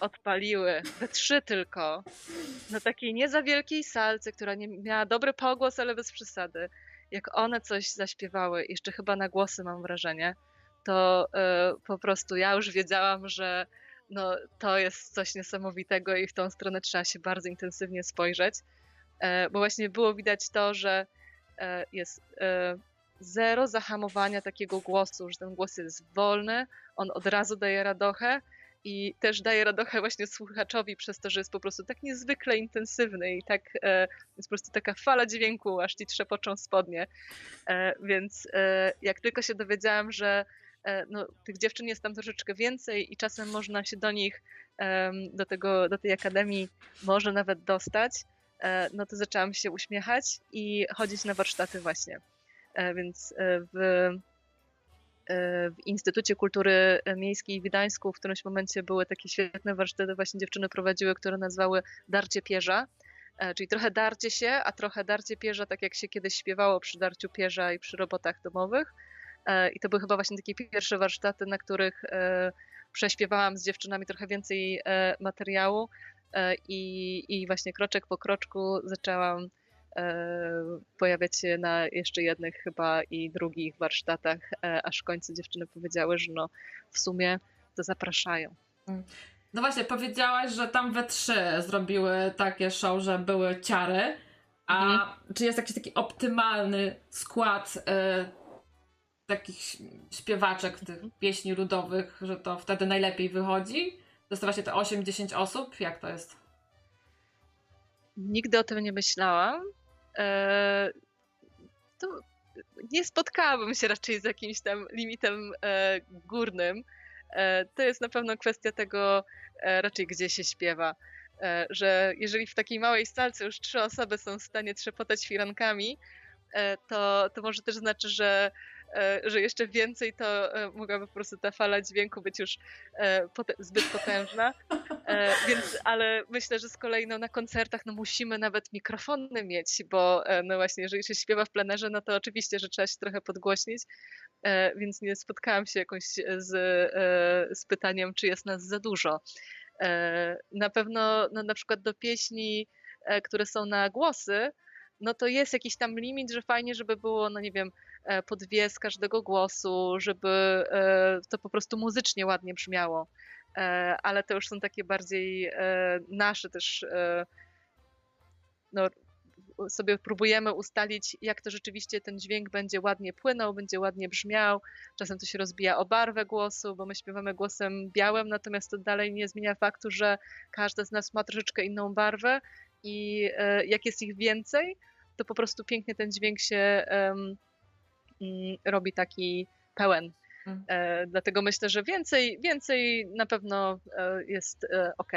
odpaliły, we trzy tylko, na takiej nie za wielkiej salce, która nie miała dobry pogłos, ale bez przesady, jak one coś zaśpiewały, jeszcze chyba na głosy mam wrażenie, to e, po prostu ja już wiedziałam, że no, to jest coś niesamowitego i w tą stronę trzeba się bardzo intensywnie spojrzeć, e, bo właśnie było widać to, że e, jest zero zahamowania takiego głosu, że ten głos jest wolny, on od razu daje radochę i też daje radochę właśnie słuchaczowi przez to, że jest po prostu tak niezwykle intensywny i tak e, jest po prostu taka fala dźwięku, aż ci trzepoczą spodnie. E, więc e, jak tylko się dowiedziałam, że e, no, tych dziewczyn jest tam troszeczkę więcej i czasem można się do nich, do, tego, do tej akademii może nawet dostać, e, no to zaczęłam się uśmiechać i chodzić na warsztaty właśnie. E, Więc w, w Instytucie Kultury Miejskiej w Gdańsku. W którymś momencie były takie świetne warsztaty, właśnie dziewczyny prowadziły, które nazwały Darcie Pierza, E, czyli trochę darcie się, a trochę darcie pierza, tak jak się kiedyś śpiewało przy darciu pierza i przy robotach domowych. E, I to były chyba właśnie takie pierwsze warsztaty, na których e, prześpiewałam z dziewczynami trochę więcej materiału. I, i właśnie kroczek po kroczku zaczęłam pojawiać się na jeszcze jednych chyba i drugich warsztatach, e, aż w końcu dziewczyny powiedziały, że no w sumie to zapraszają. No właśnie, powiedziałaś, że tam we trzy zrobiły takie show, że były ciary. A Mhm. czy jest jakiś taki optymalny skład e, takich śpiewaczek tych pieśni ludowych, że to wtedy najlepiej wychodzi? Jest właśnie te 8-10 osób? Jak to jest? Nigdy o tym nie myślałam. E, To nie spotkałabym się raczej z jakimś tam limitem e, górnym. E, To jest na pewno kwestia tego raczej, gdzie się śpiewa. Że jeżeli w takiej małej salce już trzy osoby są w stanie trzepotać firankami, to, to może też znaczy, że, że jeszcze więcej to e, mogłaby po prostu ta fala dźwięku być już e, zbyt potężna. E, więc, ale myślę, że z kolei no, na koncertach no, musimy nawet mikrofony mieć, bo e, no właśnie, jeżeli się śpiewa w plenerze, no to oczywiście, że trzeba się trochę podgłośnić, e, więc nie spotkałam się jakoś z, e, z pytaniem, czy jest nas za dużo. E, na pewno no, na przykład do pieśni, e, które są na głosy, no to jest jakiś tam limit, że fajnie, żeby było, no nie wiem, e, po dwie z każdego głosu, żeby e, to po prostu muzycznie ładnie brzmiało. E, ale to już są takie bardziej nasze też no, sobie próbujemy ustalić, jak to rzeczywiście ten dźwięk będzie ładnie płynął, będzie ładnie brzmiał. Czasem to się rozbija o barwę głosu, bo my śpiewamy głosem białym, natomiast to dalej nie zmienia faktu, że każda z nas ma troszeczkę inną barwę i e, jak jest ich więcej, to po prostu pięknie ten dźwięk się robi taki pełen. Hmm. E, dlatego myślę, że więcej, więcej na pewno e, jest e, ok,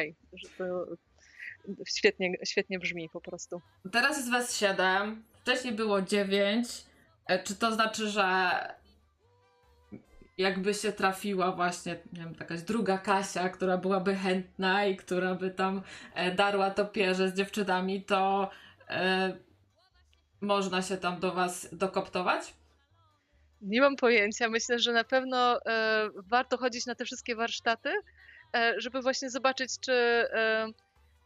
świetnie, świetnie brzmi po prostu. Teraz jest was siedem, wcześniej było dziewięć. E, czy to znaczy, że jakby się trafiła właśnie, nie wiem, jakaś druga Kasia, która byłaby chętna i która by tam darła to pierze z dziewczynami, to można się tam do was dokoptować? Nie mam pojęcia. Myślę, że na pewno e, warto chodzić na te wszystkie warsztaty, e, żeby właśnie zobaczyć, czy e,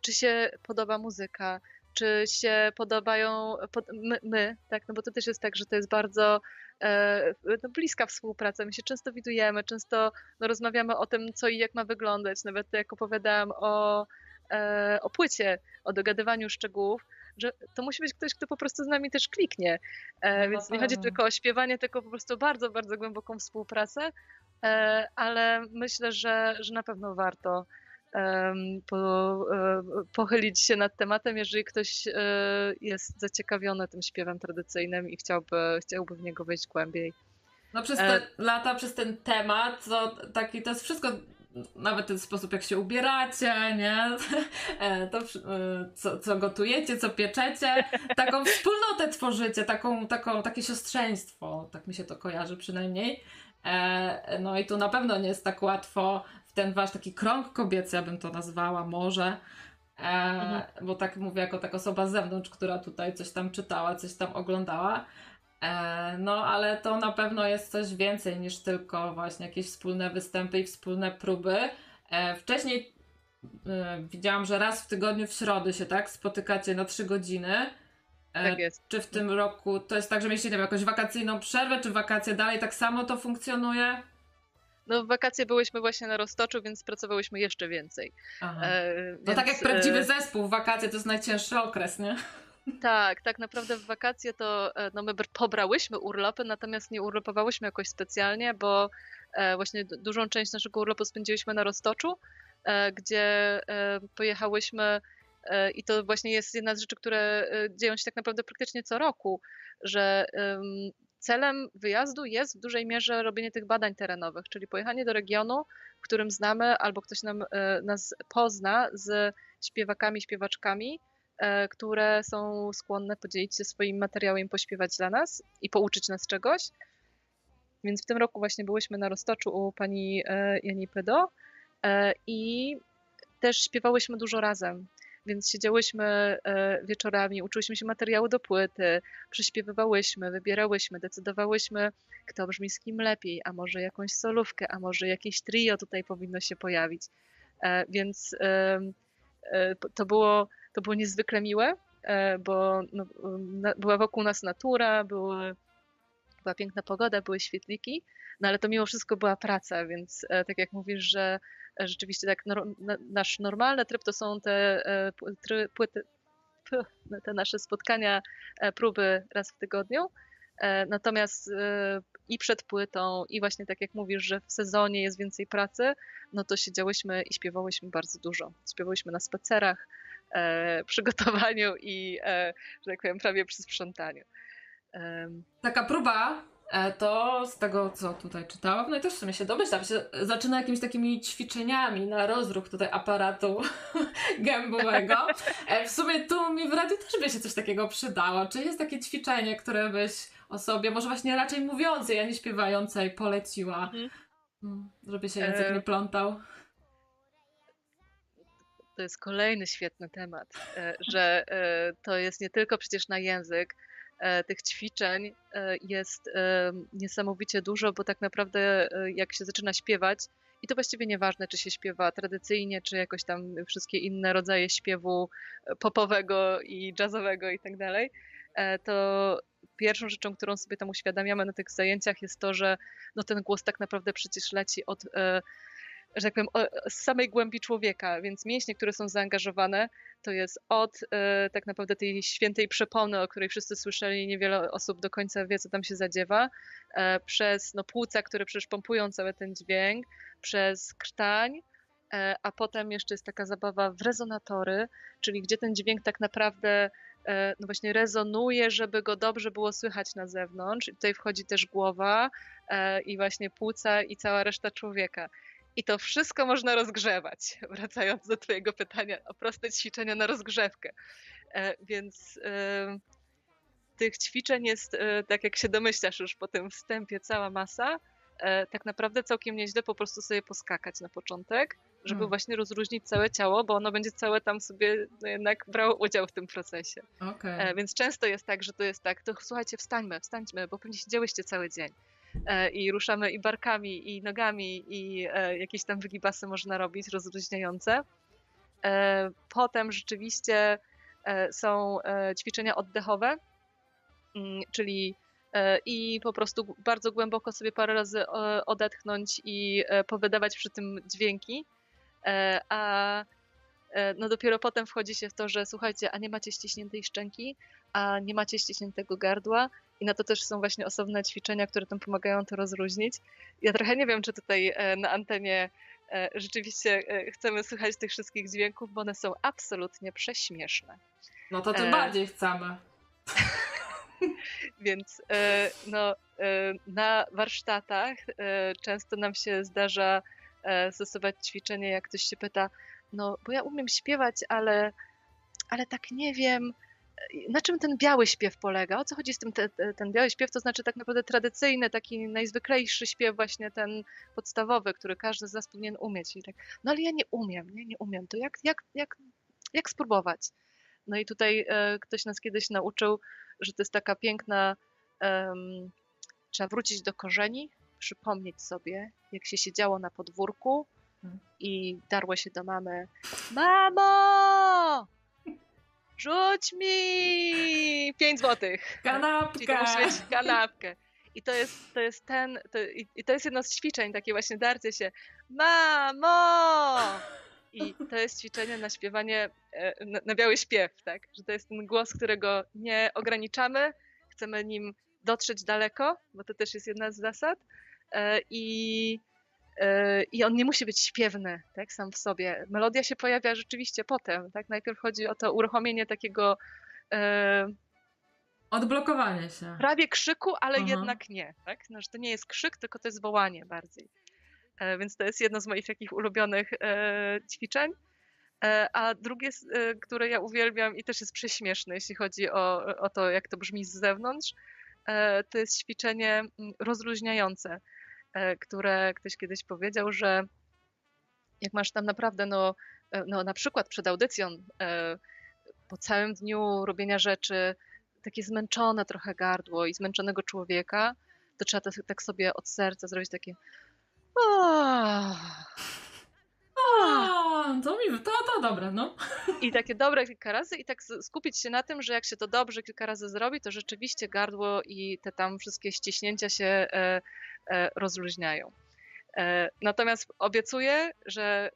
czy się podoba muzyka, czy się podobają pod, my, my, tak, no bo to też jest tak, że to jest bardzo e, no bliska współpraca, my się często widujemy, często no, rozmawiamy o tym, co i jak ma wyglądać, nawet jak opowiadałam o, e, o płycie, o dogadywaniu szczegółów, że to musi być ktoś, kto po prostu z nami też kliknie, e, no, więc nie chodzi tylko o śpiewanie, tylko po prostu bardzo, bardzo głęboką współpracę, e, ale myślę, że, że na pewno warto po, e, pochylić się nad tematem, jeżeli ktoś e, jest zaciekawiony tym śpiewem tradycyjnym i chciałby, chciałby w niego wejść głębiej. No przez te e... lata, przez ten temat, to taki, to jest wszystko, nawet ten sposób, jak się ubieracie, nie? E, to, co, co gotujecie, co pieczecie, taką wspólnotę tworzycie, taką, taką, takie siostrzeństwo, tak mi się to kojarzy przynajmniej. No i tu na pewno nie jest tak łatwo ten wasz taki krąg kobiecy, ja bym to nazwała może, e, mhm. bo tak mówię jako taka osoba z zewnątrz, która tutaj coś tam czytała, coś tam oglądała. E, no, ale to na pewno jest coś więcej niż tylko właśnie jakieś wspólne występy i wspólne próby. E, wcześniej e, widziałam, że raz w tygodniu w środę się tak spotykacie na trzy godziny. Tak jest. Czy w tym roku to jest tak, że mieliście jakąś wakacyjną przerwę, czy wakacje dalej tak samo to funkcjonuje? No w wakacje byłyśmy właśnie na Roztoczu, więc pracowałyśmy jeszcze więcej. E, no więc, tak jak prawdziwy zespół, wakacje to jest najcięższy okres, nie? Tak, tak naprawdę w wakacje to e, no my pobrałyśmy urlopy, natomiast nie urlopowałyśmy jakoś specjalnie, bo e, właśnie dużą część naszego urlopu spędziłyśmy na Roztoczu, e, gdzie pojechałyśmy i to właśnie jest jedna z rzeczy, które dzieją się tak naprawdę praktycznie co roku, że celem wyjazdu jest w dużej mierze robienie tych badań terenowych, czyli pojechanie do regionu, w którym znamy albo ktoś nam, nas pozna z śpiewakami, śpiewaczkami, które są skłonne podzielić się swoim materiałem, pośpiewać dla nas i pouczyć nas czegoś. Więc w tym roku właśnie byłyśmy na Roztoczu u pani e, Jani Pedo i też śpiewałyśmy dużo razem więc siedziałyśmy e, wieczorami, uczyłyśmy się materiału do płyty, prześpiewywałyśmy, wybierałyśmy, decydowałyśmy, kto brzmi z kim lepiej, a może jakąś solówkę, a może jakieś trio tutaj powinno się pojawić. E, więc e, to było, to było niezwykle miłe, bo no, była wokół nas natura, były, była piękna pogoda, były świetliki, no ale to mimo wszystko była praca, więc tak jak mówisz, że rzeczywiście tak nasz normalny tryb to są te e, płyty, no, te nasze spotkania, e, próby raz w tygodniu. E, natomiast i przed płytą, i właśnie tak jak mówisz, że w sezonie jest więcej pracy, no to siedziałyśmy i śpiewałyśmy bardzo dużo. Śpiewałyśmy na spacerach, przygotowaniu i, że tak powiem, prawie przy sprzątaniu. Taka próba E, to z tego, co tutaj czytałam, no i też w sumie się domyślam, się zaczyna jakimiś takimi ćwiczeniami na rozruch tutaj aparatu gębowego. E, w sumie tu mi w radiu też by się coś takiego przydało. Czy jest takie ćwiczenie, które byś osobie, może właśnie raczej mówiącej, a nie śpiewającej, poleciła, mhm. mm, żeby się język e, nie plątał? To jest kolejny świetny temat, że to jest nie tylko przecież na język, E, tych ćwiczeń e, jest e, niesamowicie dużo, bo tak naprawdę jak się zaczyna śpiewać, i to właściwie nieważne, czy się śpiewa tradycyjnie, czy jakoś tam wszystkie inne rodzaje śpiewu popowego i jazzowego i tak dalej, to pierwszą rzeczą, którą sobie tam uświadamiamy na tych zajęciach jest to, że no ten głos tak naprawdę przecież leci od, e, że tak powiem, z samej głębi człowieka, więc mięśnie, które są zaangażowane, to jest od e, tak naprawdę tej świętej przepony, o której wszyscy słyszeli, niewiele osób do końca wie, co tam się zadziewa, e, przez no, płuca, które przecież pompują cały ten dźwięk, przez krtań, e, a potem jeszcze jest taka zabawa w rezonatory, czyli gdzie ten dźwięk tak naprawdę no właśnie rezonuje, żeby go dobrze było słychać na zewnątrz. I tutaj wchodzi też głowa i właśnie płuca i cała reszta człowieka. I to wszystko można rozgrzewać, wracając do Twojego pytania o proste ćwiczenia na rozgrzewkę. E, więc e, tych ćwiczeń jest, e, tak jak się domyślasz już po tym wstępie, cała masa. Tak naprawdę całkiem nieźle po prostu sobie poskakać na początek, żeby hmm. właśnie rozróżnić całe ciało, bo ono będzie całe tam sobie no jednak brało udział w tym procesie. Okay. Więc często jest tak, że to jest tak, to słuchajcie, wstańmy, wstańmy, bo pewnie siedziałyście cały dzień. E, i ruszamy i barkami, i nogami, i e, jakieś tam wygibasy można robić rozluźniające. E, potem rzeczywiście są ćwiczenia oddechowe, mm, czyli i po prostu bardzo głęboko sobie parę razy odetchnąć i powydawać przy tym dźwięki. A no dopiero potem wchodzi się w to, że słuchajcie, a nie macie ściśniętej szczęki, a nie macie ściśniętego gardła, i na to też są właśnie osobne ćwiczenia, które tam pomagają to rozróżnić. Ja trochę nie wiem, czy tutaj e, na antenie e, rzeczywiście e, chcemy słuchać tych wszystkich dźwięków, bo one są absolutnie prześmieszne. No to tym bardziej chcemy. Więc no, na warsztatach często nam się zdarza stosować ćwiczenie, jak ktoś się pyta, no bo ja umiem śpiewać, ale, ale tak nie wiem, na czym ten biały śpiew polega? O co chodzi z tym te, te, ten biały śpiew? To znaczy tak naprawdę tradycyjny, taki najzwyklejszy śpiew, właśnie ten podstawowy, który każdy z nas powinien umieć. I tak, no ale ja nie umiem, nie, nie umiem. To jak, jak, jak, jak spróbować? No i tutaj e, ktoś nas kiedyś nauczył, że to jest taka piękna, um, trzeba wrócić do korzeni, przypomnieć sobie, jak się siedziało na podwórku hmm. i darło się do mamy, mamo! Rzuć mi 5 złotych. Kanapkę. Czyli kanapkę. I to jest, to jest ten, to, i, to jest jedno z ćwiczeń, takie właśnie darcie się, mamo! I to jest ćwiczenie na śpiewanie, e, na, na biały śpiew, tak? Że to jest ten głos, którego nie ograniczamy, chcemy nim dotrzeć daleko, bo to też jest jedna z zasad. E, I i on nie musi być śpiewny, tak, sam w sobie. Melodia się pojawia rzeczywiście potem, tak? Najpierw chodzi o to uruchomienie takiego e, odblokowanie się. Prawie krzyku, ale Aha. jednak nie, tak? No, że to nie jest krzyk, tylko to jest wołanie bardziej. E, więc to jest jedno z moich takich ulubionych e, ćwiczeń. E, a drugie, e, które ja uwielbiam i też jest prześmieszne, jeśli chodzi o, o to, jak to brzmi z zewnątrz, e, to jest ćwiczenie mm, rozluźniające które ktoś kiedyś powiedział, że jak masz tam naprawdę, no, e, no na przykład przed audycją, e, po całym dniu robienia rzeczy, takie zmęczone trochę gardło i zmęczonego człowieka, to trzeba tak, tak sobie od serca zrobić takie. To mi, to, to dobre, no. I takie dobre kilka razy i tak skupić się na tym, że jak się to dobrze kilka razy zrobi, to rzeczywiście gardło i te tam wszystkie ściśnięcia się e, e, rozluźniają. E, natomiast obiecuję, że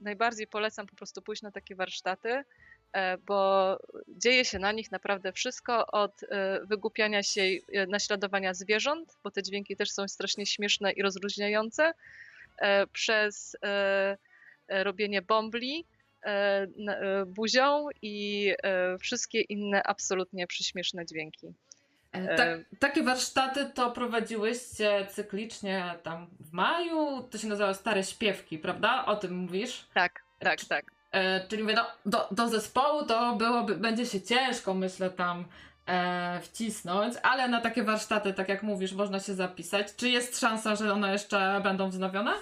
najbardziej polecam po prostu pójść na takie warsztaty, e, bo dzieje się na nich naprawdę wszystko od e, wygłupiania się, e, naśladowania zwierząt, bo te dźwięki też są strasznie śmieszne i rozluźniające, przez robienie bombli e, e, buzią i wszystkie inne absolutnie przyśmieszne dźwięki. Tak, takie warsztaty to prowadziłyście cyklicznie tam w maju, to się nazywa Stare Śpiewki, prawda? O tym mówisz? Tak, tak, tak. czyli mówię, no, do, do zespołu to byłoby, będzie się ciężko, myślę, tam e, wcisnąć, ale na takie warsztaty, tak jak mówisz, można się zapisać. Czy jest szansa, że one jeszcze będą wznowione?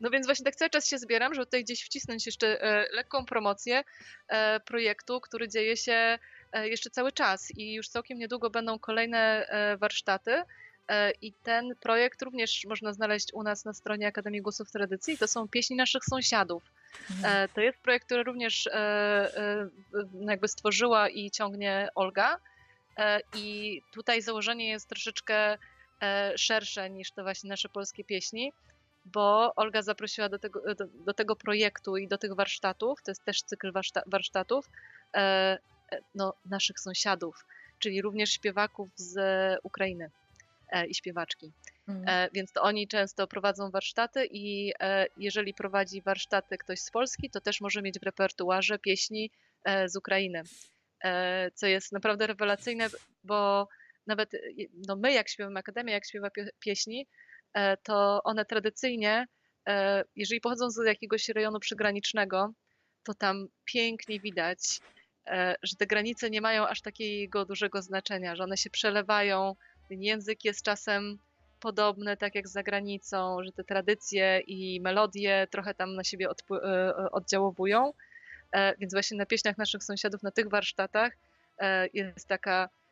No więc właśnie tak cały czas się zbieram, żeby tutaj gdzieś wcisnąć jeszcze e, lekką promocję e, projektu, który dzieje się e, jeszcze cały czas i już całkiem niedługo będą kolejne warsztaty. I ten projekt również można znaleźć u nas na stronie Akademii Głosów Tradycji. To są pieśni naszych sąsiadów. Mhm. To jest projekt, który również jakby stworzyła i ciągnie Olga. I tutaj założenie jest troszeczkę szersze niż te właśnie nasze polskie pieśni, bo Olga zaprosiła do tego, do, do tego projektu i do tych warsztatów, to jest też cykl warszta, warsztatów, e, e, no, naszych sąsiadów, czyli również śpiewaków z Ukrainy e, i śpiewaczki. Mhm. E, Więc to oni często prowadzą warsztaty i e, jeżeli prowadzi warsztaty ktoś z Polski, to też może mieć w repertuarze pieśni e, z Ukrainy, co jest naprawdę rewelacyjne, bo nawet no my jak śpiewamy Akademia, jak śpiewa pie- pieśni, to one tradycyjnie, e, jeżeli pochodzą z jakiegoś rejonu przygranicznego, to tam pięknie widać, e, że te granice nie mają aż takiego dużego znaczenia, że one się przelewają, ten język jest czasem podobny, tak jak za granicą, że te tradycje i melodie trochę tam na siebie e, oddziałowują. E, Więc właśnie na pieśniach naszych sąsiadów, na tych warsztatach e, jest taka e,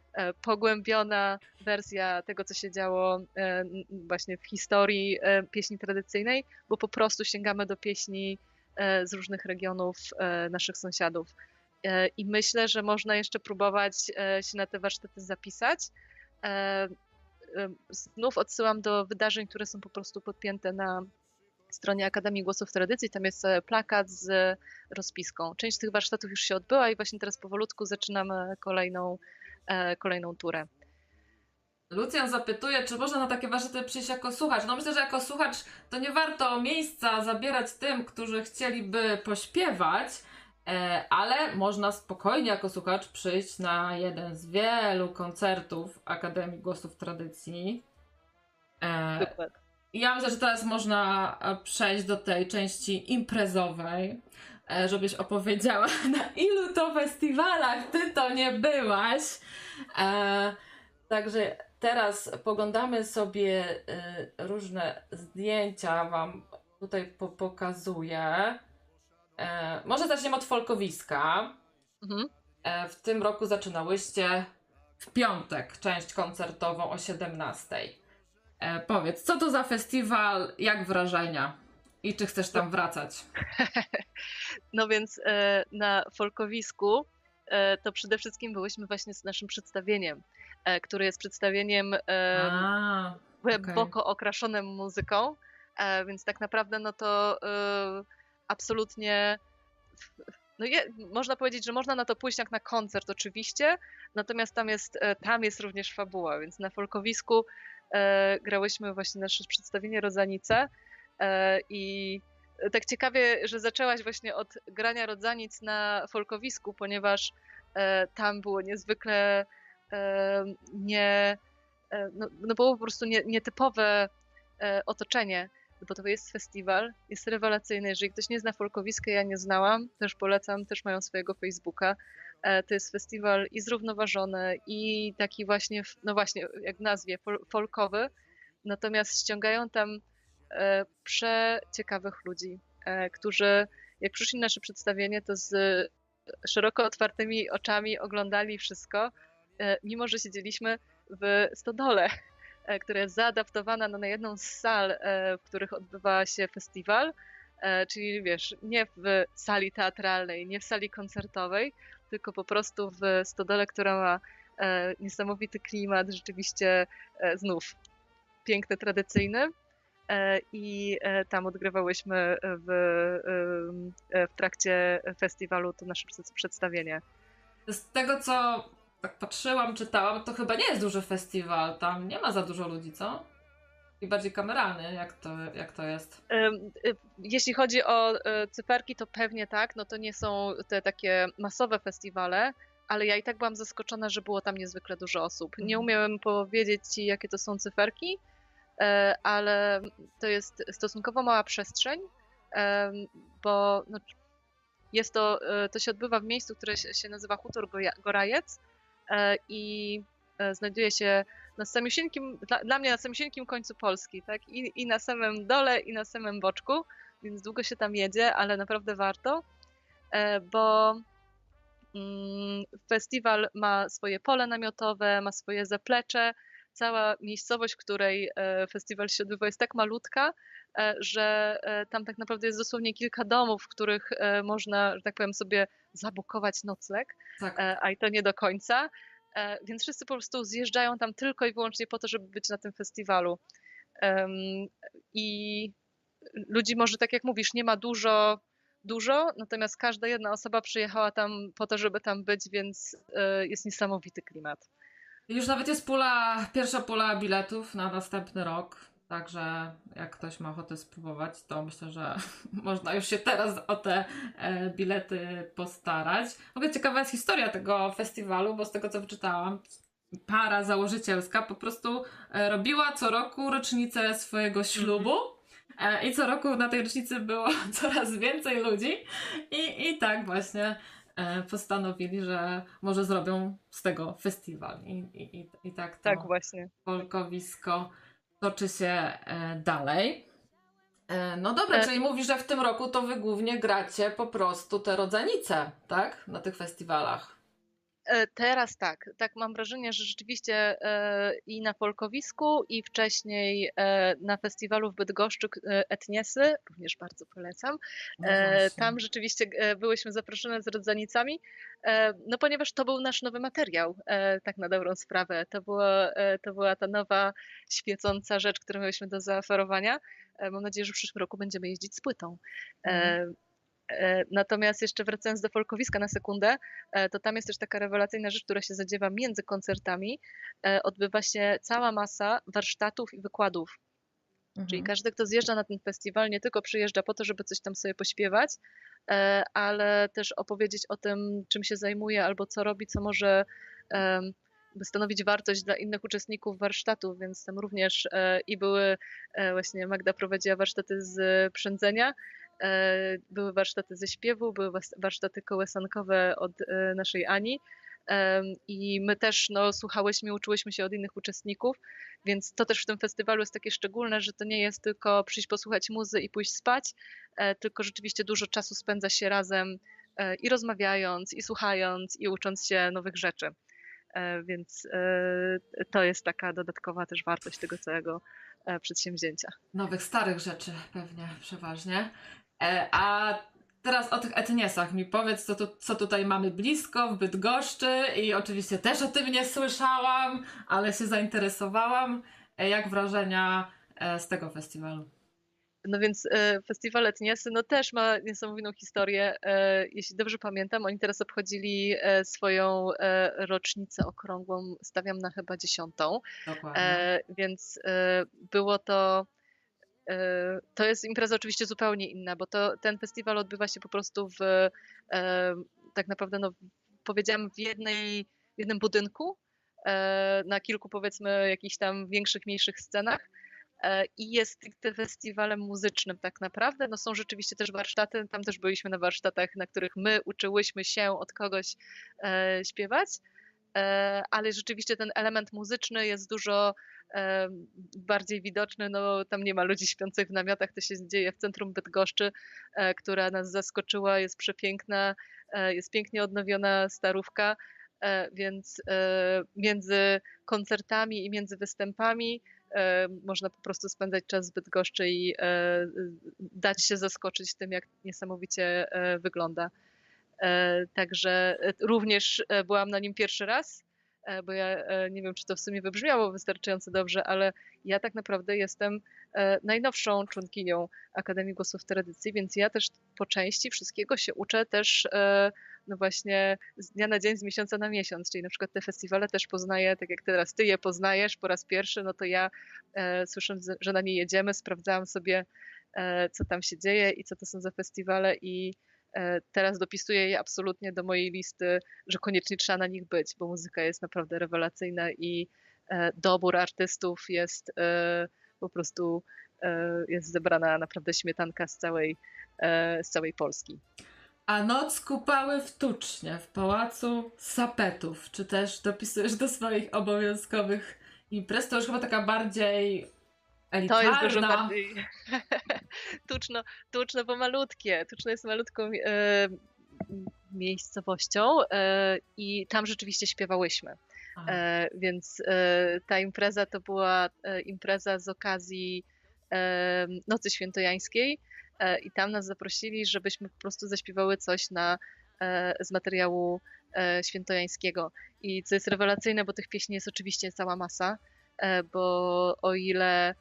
pogłębiona wersja tego, co się działo e, właśnie w historii e, pieśni tradycyjnej, bo po prostu sięgamy do pieśni e, z różnych regionów e, naszych sąsiadów. E, I myślę, że można jeszcze próbować e, się na te warsztaty zapisać. E, e, Znów odsyłam do wydarzeń, które są po prostu podpięte na stronie Akademii Głosów Tradycji. Tam jest e, plakat z rozpiską. Część tych warsztatów już się odbyła i właśnie teraz powolutku zaczynamy kolejną, e, kolejną turę. Lucjan zapytuje, czy można na takie warsztaty przyjść jako słuchacz. No myślę, że jako słuchacz to nie warto miejsca zabierać tym, którzy chcieliby pośpiewać, e, ale można spokojnie jako słuchacz przyjść na jeden z wielu koncertów Akademii Głosów Tradycji. E, ja myślę, że teraz można e, przejść do tej części imprezowej, e, żebyś opowiedziała, na ilu to festiwalach ty to nie byłaś. E, Także teraz poglądamy sobie e, różne zdjęcia, wam tutaj po pokazuję. E, Może zaczniemy od folkowiska. Mhm. E, W tym roku zaczynałyście w piątek część koncertową o 17. E, powiedz, co to za festiwal, jak wrażenia i czy chcesz tam wracać? No więc e, na folkowisku to przede wszystkim byłyśmy właśnie z naszym przedstawieniem, e, które jest przedstawieniem e, A, głęboko okraszonym muzyką, e, więc tak naprawdę no to e, absolutnie no je, można powiedzieć, że można na to pójść jak na koncert oczywiście, natomiast tam jest, e, tam jest również fabuła, więc na folkowisku e, grałyśmy właśnie nasze przedstawienie Rodzanice e, i tak ciekawie, że zaczęłaś właśnie od grania Rodzanic na folkowisku, ponieważ e, tam było niezwykle e, nie, e, no, no było po prostu nie, nietypowe otoczenie, bo to jest festiwal, jest rewelacyjny. Jeżeli ktoś nie zna folkowiska, ja nie znałam, też polecam, też mają swojego Facebooka. To jest festiwal i zrównoważony, i taki właśnie, no właśnie, jak w nazwie, fol- folkowy. Natomiast ściągają tam przeciekawych ludzi, e, którzy jak przyszli na nasze przedstawienie, to z szeroko otwartymi oczami oglądali wszystko, e, mimo że siedzieliśmy w stodole, e, która jest zaadaptowana na jedną z sal, e, w których odbywa się festiwal, e, czyli wiesz, nie w sali teatralnej, nie w sali koncertowej, tylko po prostu w stodole, która ma e, niesamowity klimat, rzeczywiście e, znów piękny, tradycyjny. E, I e, tam odgrywałyśmy w, e, w trakcie festiwalu to nasze przed- przedstawienie. Z tego co tak patrzyłam, czytałam, to chyba nie jest duży festiwal, tam nie ma za dużo ludzi, co? I bardziej kameralny, jak to, jak to jest? Y, Jeśli chodzi o e, cyferki, to pewnie tak, no to nie są te takie masowe festiwale, ale ja i tak byłam zaskoczona, że było tam niezwykle dużo osób. Nie Mhm. umiałem powiedzieć ci, jakie to są cyferki, ale to jest stosunkowo mała przestrzeń, em, bo no, jest to, e, to się odbywa w miejscu, które się nazywa Hutor Gorajec e, i e, znajduje się na samiusieńkim, dla, dla mnie na samiusieńkim końcu Polski, tak? I, I na samym dole, i na samym boczku, więc długo się tam jedzie, ale naprawdę warto, e, bo mm, festiwal ma swoje pole namiotowe, ma swoje zaplecze. Cała miejscowość, w której e, festiwal się odbywa, jest tak malutka, e, że e, tam tak naprawdę jest dosłownie kilka domów, w których można, że tak powiem, sobie zabukować nocleg Tak. a i to nie do końca. więc wszyscy po prostu zjeżdżają tam tylko i wyłącznie po to, żeby być na tym festiwalu. I ludzi może, tak jak mówisz, nie ma dużo, dużo, natomiast każda jedna osoba przyjechała tam po to, żeby tam być, więc jest niesamowity klimat. Już nawet jest pula, pierwsza pula biletów na następny rok. Także jak ktoś ma ochotę spróbować, to myślę, że można już się teraz o te e, bilety postarać. W ogóle ciekawa jest historia tego festiwalu, bo z tego co wyczytałam, para założycielska po prostu e, robiła co roku rocznicę swojego ślubu. E, I co roku na tej rocznicy było coraz więcej ludzi. I, i tak właśnie postanowili, że może zrobią z tego festiwal. I, i, i, i tak to Tak, właśnie. folkowisko toczy się e, dalej. E, no dobra, E. czyli mówisz, że w tym roku to wy głównie gracie po prostu te rodzenice, tak? Na tych festiwalach. E, Teraz tak, tak mam wrażenie, że rzeczywiście e, i na Folkowisku, i wcześniej e, na festiwalu w Bydgoszczy Etniesy, również bardzo polecam. No. Tam rzeczywiście byłyśmy zaproszone z rodzanicami, no ponieważ to był nasz nowy materiał, tak na dobrą sprawę. To, było, to była ta nowa, świecąca rzecz, którą mieliśmy do zaoferowania. Mam nadzieję, że w przyszłym roku będziemy jeździć z płytą. Mhm. Natomiast jeszcze wracając do folkowiska na sekundę, e, to tam jest też taka rewelacyjna rzecz, która się zadziewa między koncertami. E, Odbywa się cała masa warsztatów i wykładów. Czyli Mhm. każdy, kto zjeżdża na ten festiwal, nie tylko przyjeżdża po to, żeby coś tam sobie pośpiewać, e, ale też opowiedzieć o tym, czym się zajmuje albo co robi, co może by stanowić wartość dla innych uczestników warsztatów, więc tam również e, i były, e, właśnie Magda prowadziła warsztaty z przędzenia, e, były warsztaty ze śpiewu, były warsztaty kołysankowe od e, naszej Ani. Em, I my też no, słuchałyśmy, uczyłyśmy się od innych uczestników, więc to też w tym festiwalu jest takie szczególne, że to nie jest tylko przyjść posłuchać muzy i pójść spać, e, tylko rzeczywiście dużo czasu spędza się razem e, i rozmawiając, i słuchając, i ucząc się nowych rzeczy. E, Więc e, to jest taka dodatkowa też wartość tego całego e, przedsięwzięcia. Nowych, starych rzeczy pewnie przeważnie. E, a teraz o tych etniesach mi powiedz, co, tu, co tutaj mamy blisko w Bydgoszczy i oczywiście też o tym nie słyszałam, ale się zainteresowałam. E, jak wrażenia e, z tego festiwalu? No więc e, festiwal Etniesy no też ma niesamowitą historię. E, Jeśli dobrze pamiętam, oni teraz obchodzili e, swoją rocznicę okrągłą, stawiam na chyba dziesiątą. Dokładnie. Więc było to. E, To jest impreza oczywiście zupełnie inna, bo to, ten festiwal odbywa się po prostu w e, tak naprawdę, no, powiedziałam, w, jednej, jednym budynku, e, na kilku powiedzmy jakichś tam większych, mniejszych scenach. e, I jest stricte festiwalem muzycznym tak naprawdę. No są rzeczywiście też warsztaty, tam też byliśmy na warsztatach, na których my uczyłyśmy się od kogoś śpiewać, ale rzeczywiście ten element muzyczny jest dużo bardziej widoczny. No, tam nie ma ludzi śpiących w namiotach, to się dzieje w centrum Bydgoszczy, e, która nas zaskoczyła, jest przepiękna, e, jest pięknie odnowiona starówka, e, więc między koncertami i między występami można po prostu spędzać czas w Bydgoszczy i dać się zaskoczyć tym, jak niesamowicie wygląda. Także również byłam na nim pierwszy raz, bo ja e, nie wiem, czy to w sumie wybrzmiało wystarczająco dobrze, ale ja tak naprawdę jestem e, najnowszą członkinią Akademii Głosów Tradycji, więc ja też po części wszystkiego się uczę też e, no właśnie z dnia na dzień, z miesiąca na miesiąc, czyli na przykład te festiwale też poznaję, tak jak teraz ty je poznajesz po raz pierwszy, no to ja e, słysząc, że na nie jedziemy, sprawdzałam sobie, e, co tam się dzieje i co to są za festiwale i e, teraz dopisuję je absolutnie do mojej listy, że koniecznie trzeba na nich być, bo muzyka jest naprawdę rewelacyjna i e, dobór artystów jest e, po prostu e, jest zebrana naprawdę śmietanka z całej, e, z całej Polski. A noc kupały w Tucznie, w pałacu Sapetów. Czy też dopisujesz do swoich obowiązkowych imprez? To już chyba taka bardziej To elitarna. jest dużo bardziej tuczno, tuczno, bo malutkie. Tuczno jest malutką e, miejscowością e, i tam rzeczywiście śpiewałyśmy. E, więc e, ta impreza to była e, impreza z okazji e, Nocy Świętojańskiej i tam nas zaprosili, żebyśmy po prostu zaśpiewały coś na, z materiału świętojańskiego. I co jest rewelacyjne, bo tych pieśni jest oczywiście cała masa, bo o ile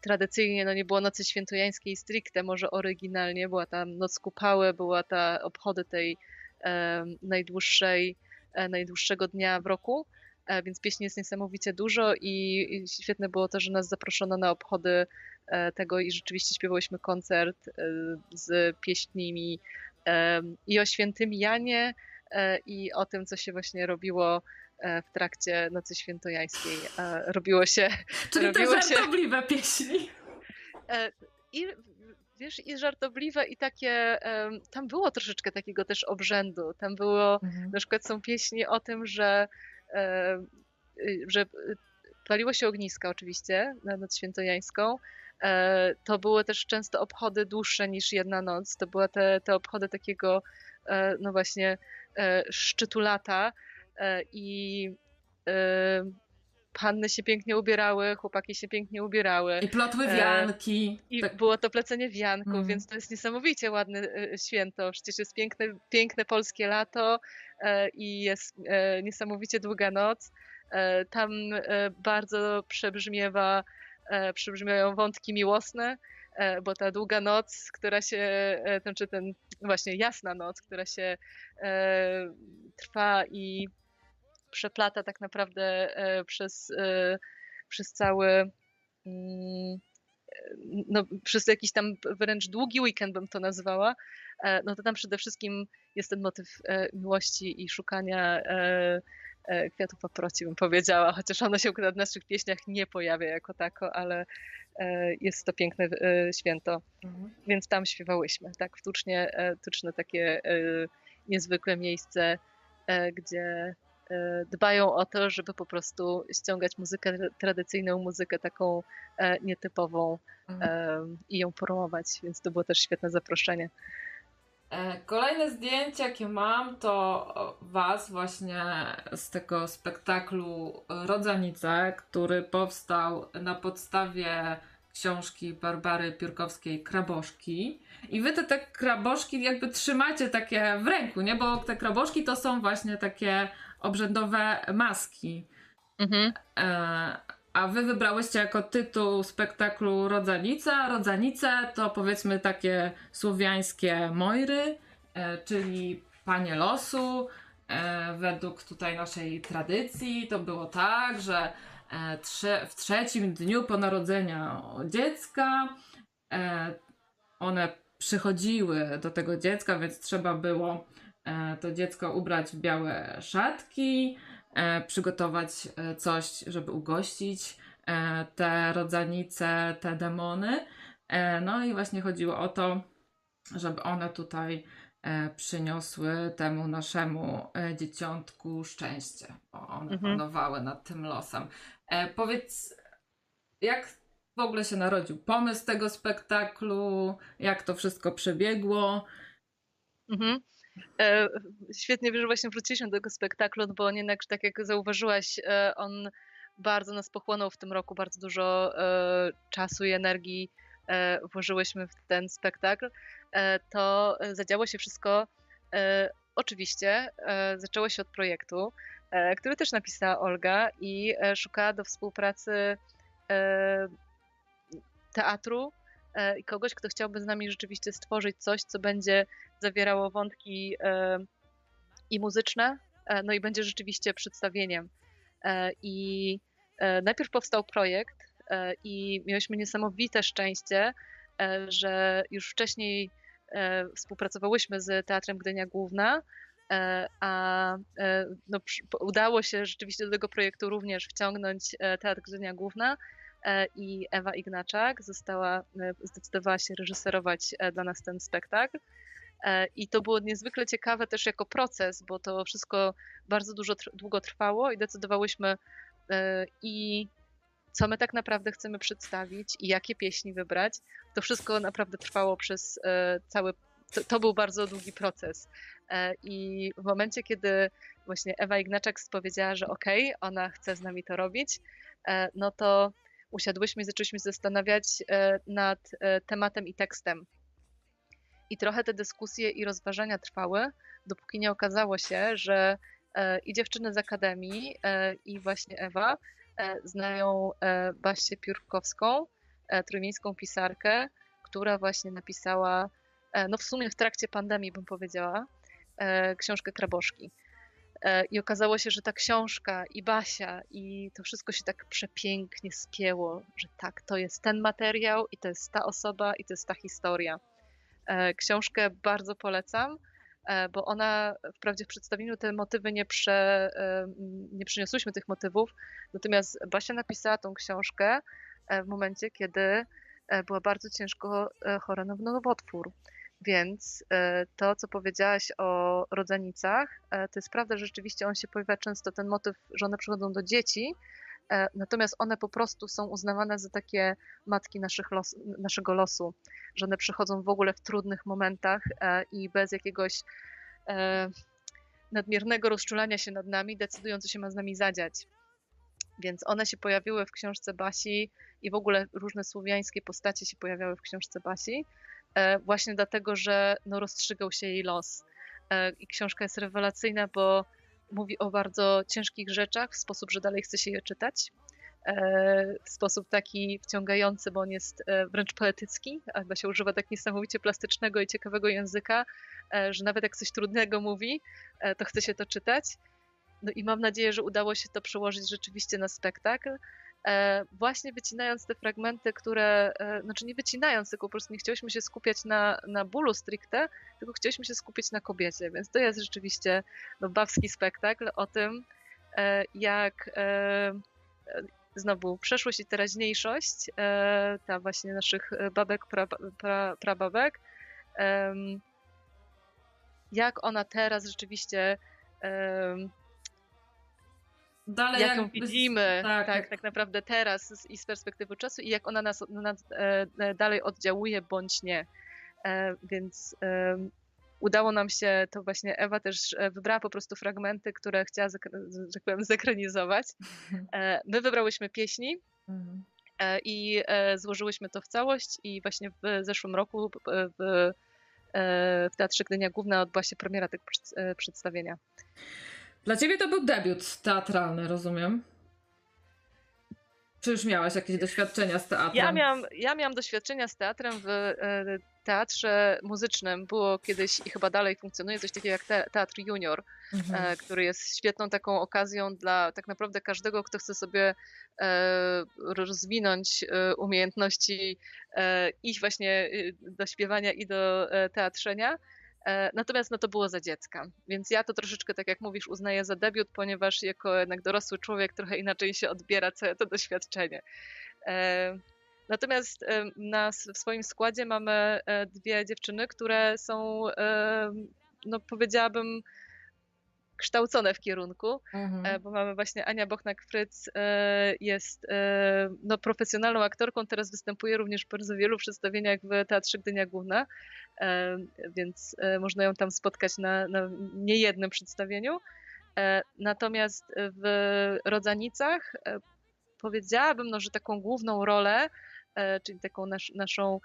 tradycyjnie no nie było nocy świętojańskiej stricte, może oryginalnie, była tam noc kupały, była ta obchody tej e, najdłuższej, e, najdłuższego dnia w roku, e, więc pieśni jest niesamowicie dużo i, i, świetne było to, że nas zaproszono na obchody e, tego i rzeczywiście śpiewałyśmy koncert e, z pieśniami e, i o świętym Janie i o tym, co się właśnie robiło E, w trakcie Nocy Świętojańskiej e, robiło się... Czyli robiło te żartobliwe się, pieśni. E, I wiesz, i żartobliwe i takie, tam było troszeczkę takiego też obrzędu, tam było, mhm. na przykład są pieśni o tym, że, że paliło się ogniska oczywiście na noc świętojańską, to były też często obchody dłuższe niż jedna noc, to były te, te obchody takiego, no właśnie, szczytu lata, E, i e, panny się pięknie ubierały, chłopaki się pięknie ubierały. I plotły e, wianki. I tak. było to plecenie wianków, mm. więc to jest niesamowicie ładne święto. Przecież jest piękne, piękne polskie lato i jest niesamowicie długa noc. Tam bardzo przebrzmiewa, przebrzmiewają wątki miłosne, bo ta długa noc, która się, ten, czy ten właśnie jasna noc, która się trwa i przeplata tak naprawdę e, przez, e, przez cały mm, no, przez jakiś tam wręcz długi weekend bym to nazwała, e, no to tam przede wszystkim jest ten motyw miłości i szukania kwiatów paproci, bym powiedziała, chociaż ono się w naszych pieśniach nie pojawia jako tako, ale jest to piękne święto, mhm. więc tam śpiewałyśmy, tak, w Tucznie, Tuczne takie niezwykłe miejsce, gdzie E, dbają o to, żeby po prostu ściągać muzykę tradycyjną, muzykę taką e, nietypową mhm. i ją promować, więc to było też świetne zaproszenie. E, kolejne zdjęcie, jakie mam, to Was właśnie z tego spektaklu Rodzanice, który powstał na podstawie książki Barbary Piórkowskiej Kraboszki. I wy te, te kraboszki jakby trzymacie takie w ręku, nie? Bo te kraboszki to są właśnie takie obrzędowe maski. Mhm. E, a wy wybrałyście jako tytuł spektaklu Rodzanica. Rodzanice to powiedzmy takie słowiańskie mojry, e, czyli panie losu. E, według tutaj naszej tradycji to było tak, że w trzecim dniu po narodzeniu dziecka one przychodziły do tego dziecka, więc trzeba było to dziecko ubrać w białe szatki, e, przygotować e, coś, żeby ugościć te rodzanice, te demony. No i właśnie chodziło o to, żeby one tutaj przyniosły temu naszemu dzieciątku szczęście. Bo one mhm. panowały nad tym losem. Powiedz, jak w ogóle się narodził pomysł tego spektaklu? Jak to wszystko przebiegło? Mhm. E, świetnie, że właśnie wróciliśmy do tego spektaklu, no bo jednak, tak jak zauważyłaś, e, on bardzo nas pochłonął w tym roku, bardzo dużo e, czasu i energii włożyłyśmy w ten spektakl. To zadziało się wszystko oczywiście, zaczęło się od projektu, który też napisała Olga i szukała do współpracy teatru i kogoś, kto chciałby z nami rzeczywiście stworzyć coś, co będzie zawierało wątki e, i muzyczne, e, no i będzie rzeczywiście przedstawieniem. E, I najpierw powstał projekt i mieliśmy niesamowite szczęście, że już wcześniej współpracowałyśmy z Teatrem Gdynia Główna, a no, udało się rzeczywiście do tego projektu również wciągnąć Teatr Gdynia Główna i Ewa Ignaczak została, zdecydowała się reżyserować dla nas ten spektakl. E, I to było niezwykle ciekawe też jako proces, bo to wszystko bardzo dużo długo trwało i decydowałyśmy e, i co my tak naprawdę chcemy przedstawić i jakie pieśni wybrać. To wszystko naprawdę trwało przez e, cały. To, to był bardzo długi proces. I w momencie, kiedy właśnie Ewa Ignaczak powiedziała, że okej, okay, ona chce z nami to robić, no to usiadłyśmy i zaczęliśmy zastanawiać nad tematem i tekstem I trochę te dyskusje i rozważania trwały, dopóki nie okazało się, że i dziewczyny z Akademii, i właśnie Ewa znają Basię Piórkowską, trójmiejską pisarkę, która właśnie napisała, no w sumie w trakcie pandemii bym powiedziała, książkę Kraboszki. E, I okazało się, że ta książka i Basia i to wszystko się tak przepięknie spięło, że tak, to jest ten materiał i to jest ta osoba i to jest ta historia. E, książkę bardzo polecam, e, bo ona wprawdzie w przedstawieniu te motywy nie, prze, nie przyniosłyśmy tych motywów, natomiast Basia napisała tą książkę w momencie, kiedy była bardzo ciężko chora na nowotwór. Więc e, to, co powiedziałaś o rodzanicach, e, to jest prawda, że rzeczywiście on się pojawia często, ten motyw, że one przychodzą do dzieci, e, natomiast one po prostu są uznawane za takie matki los, naszego losu, że one przychodzą w ogóle w trudnych momentach i bez jakiegoś nadmiernego rozczulania się nad nami decydują, co się ma z nami zadziać. Więc one się pojawiły w książce Basi i w ogóle różne słowiańskie postacie się pojawiały w książce Basi. E, właśnie dlatego, że no, rozstrzygał się jej los. E, I książka jest rewelacyjna, bo mówi o bardzo ciężkich rzeczach w sposób, że dalej chce się je czytać. E, w sposób taki wciągający, bo on jest wręcz poetycki, albo się używa tak niesamowicie plastycznego i ciekawego języka, że nawet jak coś trudnego mówi, to chce się to czytać. No i mam nadzieję, że udało się to przełożyć rzeczywiście na spektakl. E, właśnie wycinając te fragmenty, które, e, znaczy nie wycinając, tylko po prostu nie chcieliśmy się skupiać na, na bólu stricte, tylko chcieliśmy się skupić na kobiecie, więc to jest rzeczywiście no, bawski spektakl o tym, e, jak znowu przeszłość i teraźniejszość, ta właśnie naszych babek, pra, pra, prababek, jak ona teraz rzeczywiście dalej jak ją widzimy tak, tak, tak naprawdę teraz i z perspektywy czasu i jak ona nas, nas e, e, dalej oddziałuje bądź nie. E, więc udało nam się, to właśnie Ewa też wybrała po prostu fragmenty, które chciała, że tak powiem, zekranizować. My wybrałyśmy pieśni mhm. i złożyłyśmy to w całość i właśnie w zeszłym roku w, w Teatrze Gdynia Główna odbyła się premiera tego przedstawienia. Dla ciebie to był debiut teatralny, rozumiem? Czy już miałaś jakieś doświadczenia z teatrem? Ja miałam, ja miałam doświadczenia z teatrem w e, teatrze muzycznym. Było kiedyś i chyba dalej funkcjonuje coś takiego jak Teatr Junior, mhm. E, który jest świetną taką okazją dla tak naprawdę każdego, kto chce sobie e, rozwinąć umiejętności iść właśnie do śpiewania i do teatrzenia natomiast no to było za dziecka, więc ja to troszeczkę, tak jak mówisz, uznaję za debiut, ponieważ jako jednak dorosły człowiek trochę inaczej się odbiera całe to doświadczenie. E, natomiast e, na, w swoim składzie mamy dwie dziewczyny, które są, no powiedziałabym, kształcone w kierunku, mhm. E, bo mamy właśnie Ania Bochnak-Fryc e, jest e, no, profesjonalną aktorką, teraz występuje również w bardzo wielu przedstawieniach w Teatrze Gdynia Główna, więc można ją tam spotkać na, na niejednym przedstawieniu. Natomiast w Rodzanicach powiedziałabym, no, że taką główną rolę, czyli taką nas, naszą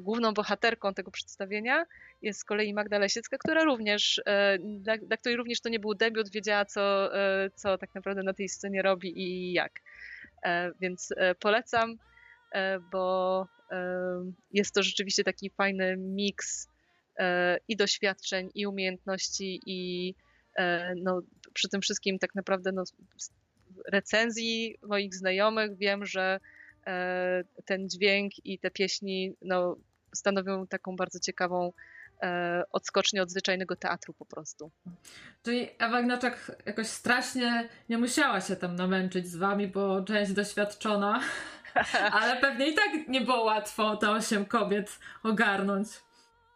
główną bohaterką tego przedstawienia jest z kolei Magda Lesiecka, która również, e, dla, dla której również to nie był debiut, wiedziała co, e, co tak naprawdę na tej scenie robi i jak. Więc polecam, bo jest to rzeczywiście taki fajny miks i doświadczeń, i umiejętności, i no, przy tym wszystkim tak naprawdę no, recenzji moich znajomych wiem, że E, ten dźwięk i te pieśni no, stanowią taką bardzo ciekawą e, odskocznię od zwyczajnego teatru po prostu. Czyli Ewa Ignaczak jakoś strasznie nie musiała się tam namęczyć z wami, bo część doświadczona, ale pewnie i tak nie było łatwo te osiem kobiet ogarnąć.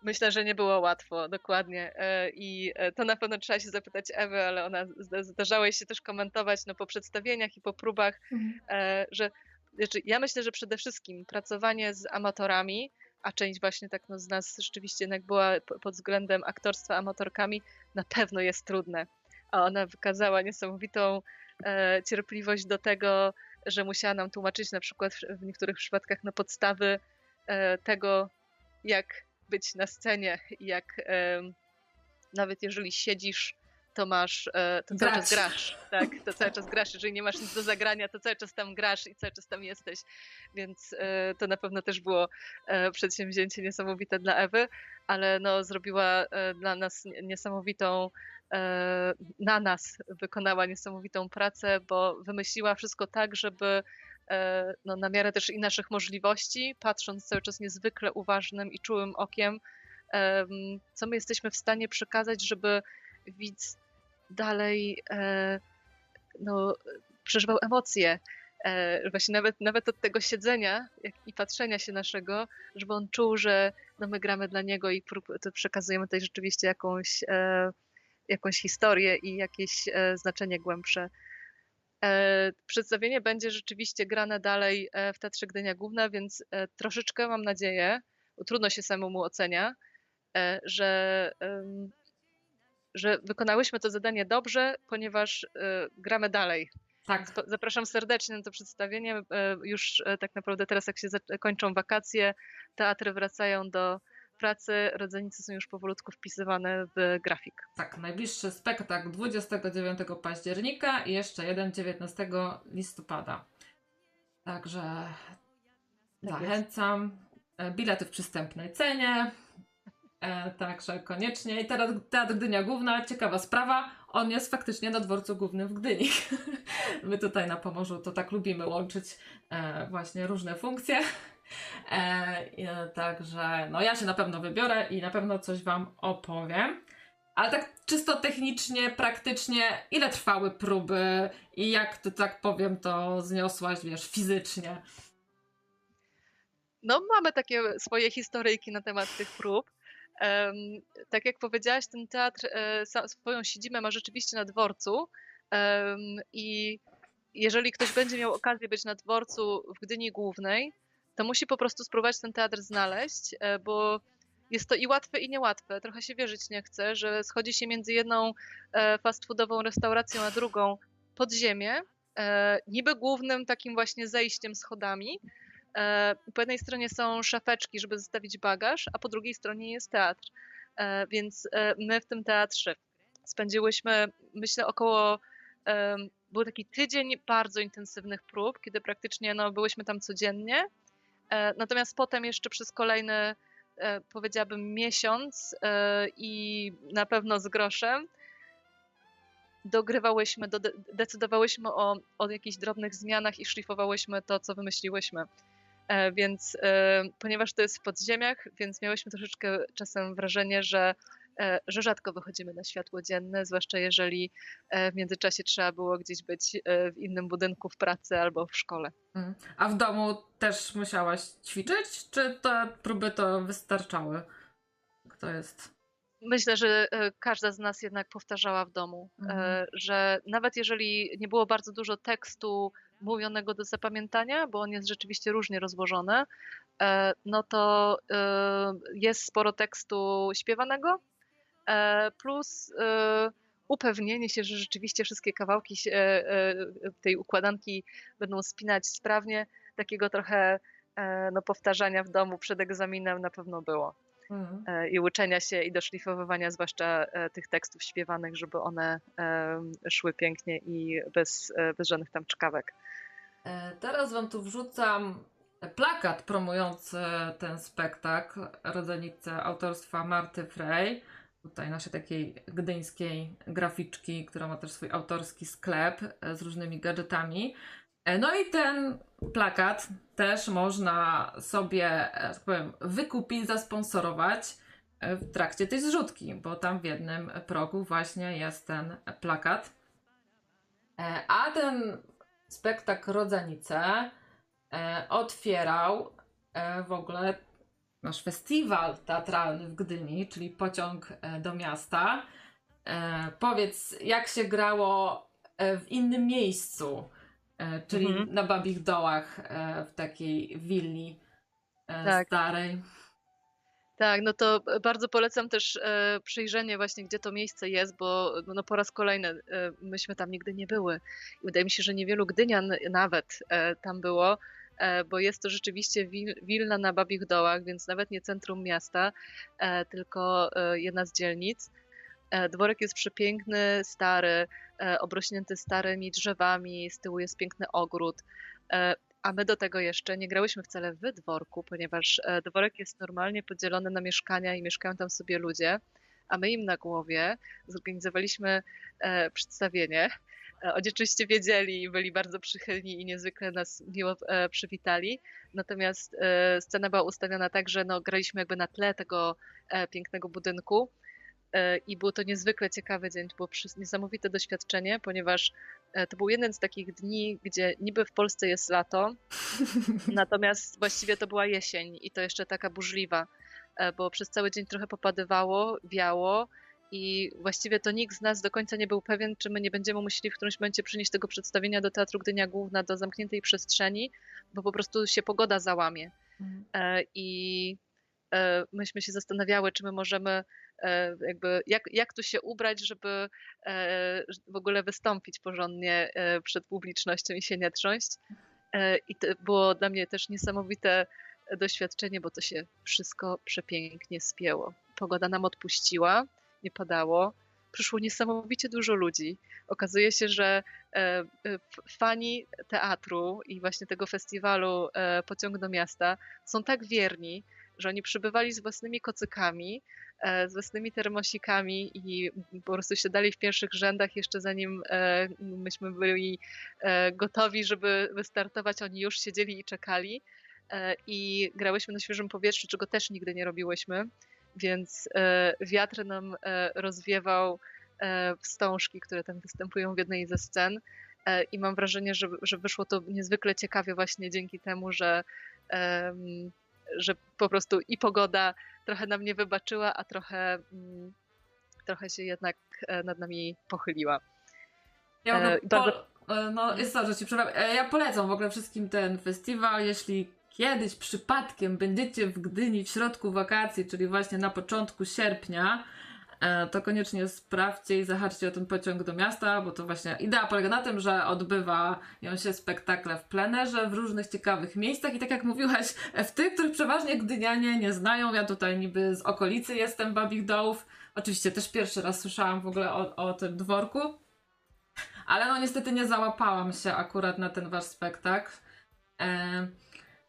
Myślę, że nie było łatwo, dokładnie. E, I to na pewno trzeba się zapytać Ewy, ale ona zdarzało się też komentować no, po przedstawieniach i po próbach, mhm. że znaczy, ja myślę, że przede wszystkim pracowanie z amatorami, a część właśnie tak no, z nas rzeczywiście jednak była pod względem aktorstwa amatorkami, na pewno jest trudne. A ona wykazała niesamowitą e, cierpliwość do tego, że musiała nam tłumaczyć na przykład w, niektórych przypadkach na podstawy e, tego, jak być na scenie jak em, nawet jeżeli siedzisz, to masz, e, to cały czas grasz, tak, to cały czas grasz, jeżeli nie masz nic do zagrania, to cały czas tam grasz i cały czas tam jesteś, więc e, to na pewno też było e, przedsięwzięcie niesamowite dla Ewy, ale no zrobiła dla nas nie- niesamowitą na nas wykonała niesamowitą pracę, bo wymyśliła wszystko tak, żeby no, na miarę też i naszych możliwości, patrząc cały czas niezwykle uważnym i czułym okiem, em, co my jesteśmy w stanie przekazać, żeby widz dalej e, no, przeżywał emocje. E, Właśnie nawet, nawet od tego siedzenia i patrzenia się naszego, żeby on czuł, że no, my gramy dla niego i przekazujemy tutaj rzeczywiście jakąś, e, jakąś historię i jakieś znaczenie głębsze. Przedstawienie będzie rzeczywiście grane dalej w Teatrze Gdynia Główna, więc troszeczkę mam nadzieję, trudno się samemu ocenia, że, że wykonałyśmy to zadanie dobrze, ponieważ e, gramy dalej. Tak, Zapraszam serdecznie na to przedstawienie. E, Już e, tak naprawdę teraz, jak się kończą wakacje, teatry wracają do pracy, rodzenice są już powolutku wpisywane w grafik. tak. Najbliższy spektakl 29 października i jeszcze jeden 19 listopada. Także Tak zachęcam. E, Bilety w przystępnej cenie. E, także koniecznie. I teraz Teatr Gdynia Główna, ciekawa sprawa. On jest faktycznie na dworcu głównym w Gdyni. My tutaj na Pomorzu to tak lubimy łączyć e, właśnie różne funkcje. E, e, także no ja się na pewno wybiorę i na pewno coś Wam opowiem. Ale tak czysto technicznie, praktycznie, ile trwały próby i jak to tak powiem, to zniosłaś, wiesz, fizycznie? No, mamy takie swoje historyjki na temat tych prób. Tak jak powiedziałaś, ten teatr e, swoją siedzibę ma rzeczywiście na dworcu. I jeżeli ktoś będzie miał okazję być na dworcu w Gdyni Głównej, to musi po prostu spróbować ten teatr znaleźć, e, bo jest to i łatwe, i niełatwe. Trochę się wierzyć nie chce, że schodzi się między jedną e, fast foodową restauracją a drugą pod ziemię, niby głównym takim właśnie zejściem schodami. E, Po jednej stronie są szafeczki, żeby zostawić bagaż, a po drugiej stronie jest teatr. E, Więc e, my w tym teatrze spędziłyśmy, myślę, około. Był taki tydzień bardzo intensywnych prób, kiedy praktycznie no, byłyśmy tam codziennie. Natomiast potem jeszcze przez kolejny, powiedziałabym, miesiąc i na pewno z groszem, dogrywałyśmy, do, decydowałyśmy o, o jakichś drobnych zmianach i szlifowałyśmy to, co wymyśliłyśmy. E, Więc e, ponieważ to jest w podziemiach, więc miałyśmy troszeczkę czasem wrażenie, że, e, że rzadko wychodzimy na światło dzienne, zwłaszcza jeżeli w międzyczasie trzeba było gdzieś być w innym budynku w pracy albo w szkole. Mm. A w domu też musiałaś ćwiczyć, czy te próby to wystarczały? Kto jest? Myślę, że każda z nas jednak powtarzała w domu, Mhm. że nawet jeżeli nie było bardzo dużo tekstu mówionego do zapamiętania, bo on jest rzeczywiście różnie rozłożony, e, no to e, jest sporo tekstu śpiewanego, e, plus upewnienie się, że rzeczywiście wszystkie kawałki się, tej układanki będą spinać sprawnie. Takiego trochę no, powtarzania w domu przed egzaminem na pewno było e, i uczenia się i doszlifowywania zwłaszcza tych tekstów śpiewanych, żeby one szły pięknie i bez, bez żadnych tam czkawek. E, Teraz wam tu wrzucam plakat promujący ten spektakl Rodzenice autorstwa Marty Frey. Tutaj naszej takiej gdyńskiej graficzki, która ma też swój autorski sklep e, z różnymi gadżetami. E, No i ten plakat też można sobie, tak powiem, wykupić, zasponsorować w trakcie tej zrzutki, bo tam w jednym progu właśnie jest ten plakat. A ten spektakl Rodzenice e, otwierał e, w ogóle nasz festiwal teatralny w Gdyni, czyli Pociąg e, do miasta. E, powiedz, jak się grało e, w innym miejscu, e, czyli Mhm. na Babich Dołach, w takiej willi Tak. starej. Tak, no to bardzo polecam też e, przyjrzenie właśnie, gdzie to miejsce jest, bo no po raz kolejny e, myśmy tam nigdy nie były. I wydaje mi się, że niewielu Gdynian nawet e, tam było. e, bo jest to rzeczywiście wilna na Babich Dołach, więc nawet nie centrum miasta, e, tylko jedna z dzielnic. Dworek jest przepiękny, stary, obrośnięty starymi drzewami, z tyłu jest piękny ogród. A my do tego jeszcze nie grałyśmy wcale w dworku, ponieważ dworek jest normalnie podzielony na mieszkania i mieszkają tam sobie ludzie a my im na głowie zorganizowaliśmy e, przedstawienie. E, oni oczywiście wiedzieli i byli bardzo przychylni i niezwykle nas miło e, przywitali. Natomiast scena była ustawiona tak, że no, graliśmy jakby na tle tego pięknego budynku. I był to niezwykle ciekawy dzień, to było niesamowite doświadczenie, ponieważ to był jeden z takich dni, gdzie niby w Polsce jest lato, natomiast właściwie to była jesień i to jeszcze taka burzliwa. E, bo przez cały dzień trochę popadywało, wiało i właściwie to nikt z nas do końca nie był pewien, czy my nie będziemy musieli w którymś momencie przynieść tego przedstawienia do Teatru Gdynia Główna, do zamkniętej przestrzeni, bo po prostu się pogoda załamie. Mhm. E, I e, myśmy się zastanawiały, czy my możemy jakby, jak, jak tu się ubrać, żeby w ogóle wystąpić porządnie przed publicznością i się nie trząść. I to było dla mnie też niesamowite doświadczenie, bo to się wszystko przepięknie spięło. Pogoda nam odpuściła, nie padało. Przyszło niesamowicie dużo ludzi. Okazuje się, że e, e, fani teatru i właśnie tego festiwalu e, Pociąg do Miasta są tak wierni, że oni przybywali z własnymi kocykami, z własnymi termosikami i po prostu siadali w pierwszych rzędach jeszcze zanim myśmy byli gotowi, żeby wystartować. Oni już siedzieli i czekali. E, i grałyśmy na świeżym powietrzu, czego też nigdy nie robiłyśmy, więc e, wiatr nam e, rozwiewał wstążki, które tam występują w jednej ze scen i mam wrażenie, że, że wyszło to niezwykle ciekawie właśnie dzięki temu, że, że po prostu i pogoda trochę nam nie wybaczyła, a trochę, mm, trochę się jednak nad nami pochyliła. Ja po, bardzo... No, jest to, że ci Ja polecam w ogóle wszystkim ten festiwal, jeśli kiedyś przypadkiem będziecie w Gdyni w środku wakacji, czyli właśnie na początku sierpnia, e, to koniecznie sprawdźcie i zahaczcie o ten pociąg do miasta, bo to właśnie idea polega na tym, że odbywa ją się spektakle w plenerze w różnych ciekawych miejscach. I tak jak mówiłaś, w tych, których przeważnie gdynianie nie znają, ja tutaj niby z okolicy jestem Babich Dołów, oczywiście też pierwszy raz słyszałam w ogóle o, o tym dworku, ale no niestety nie załapałam się akurat na ten wasz spektakl. E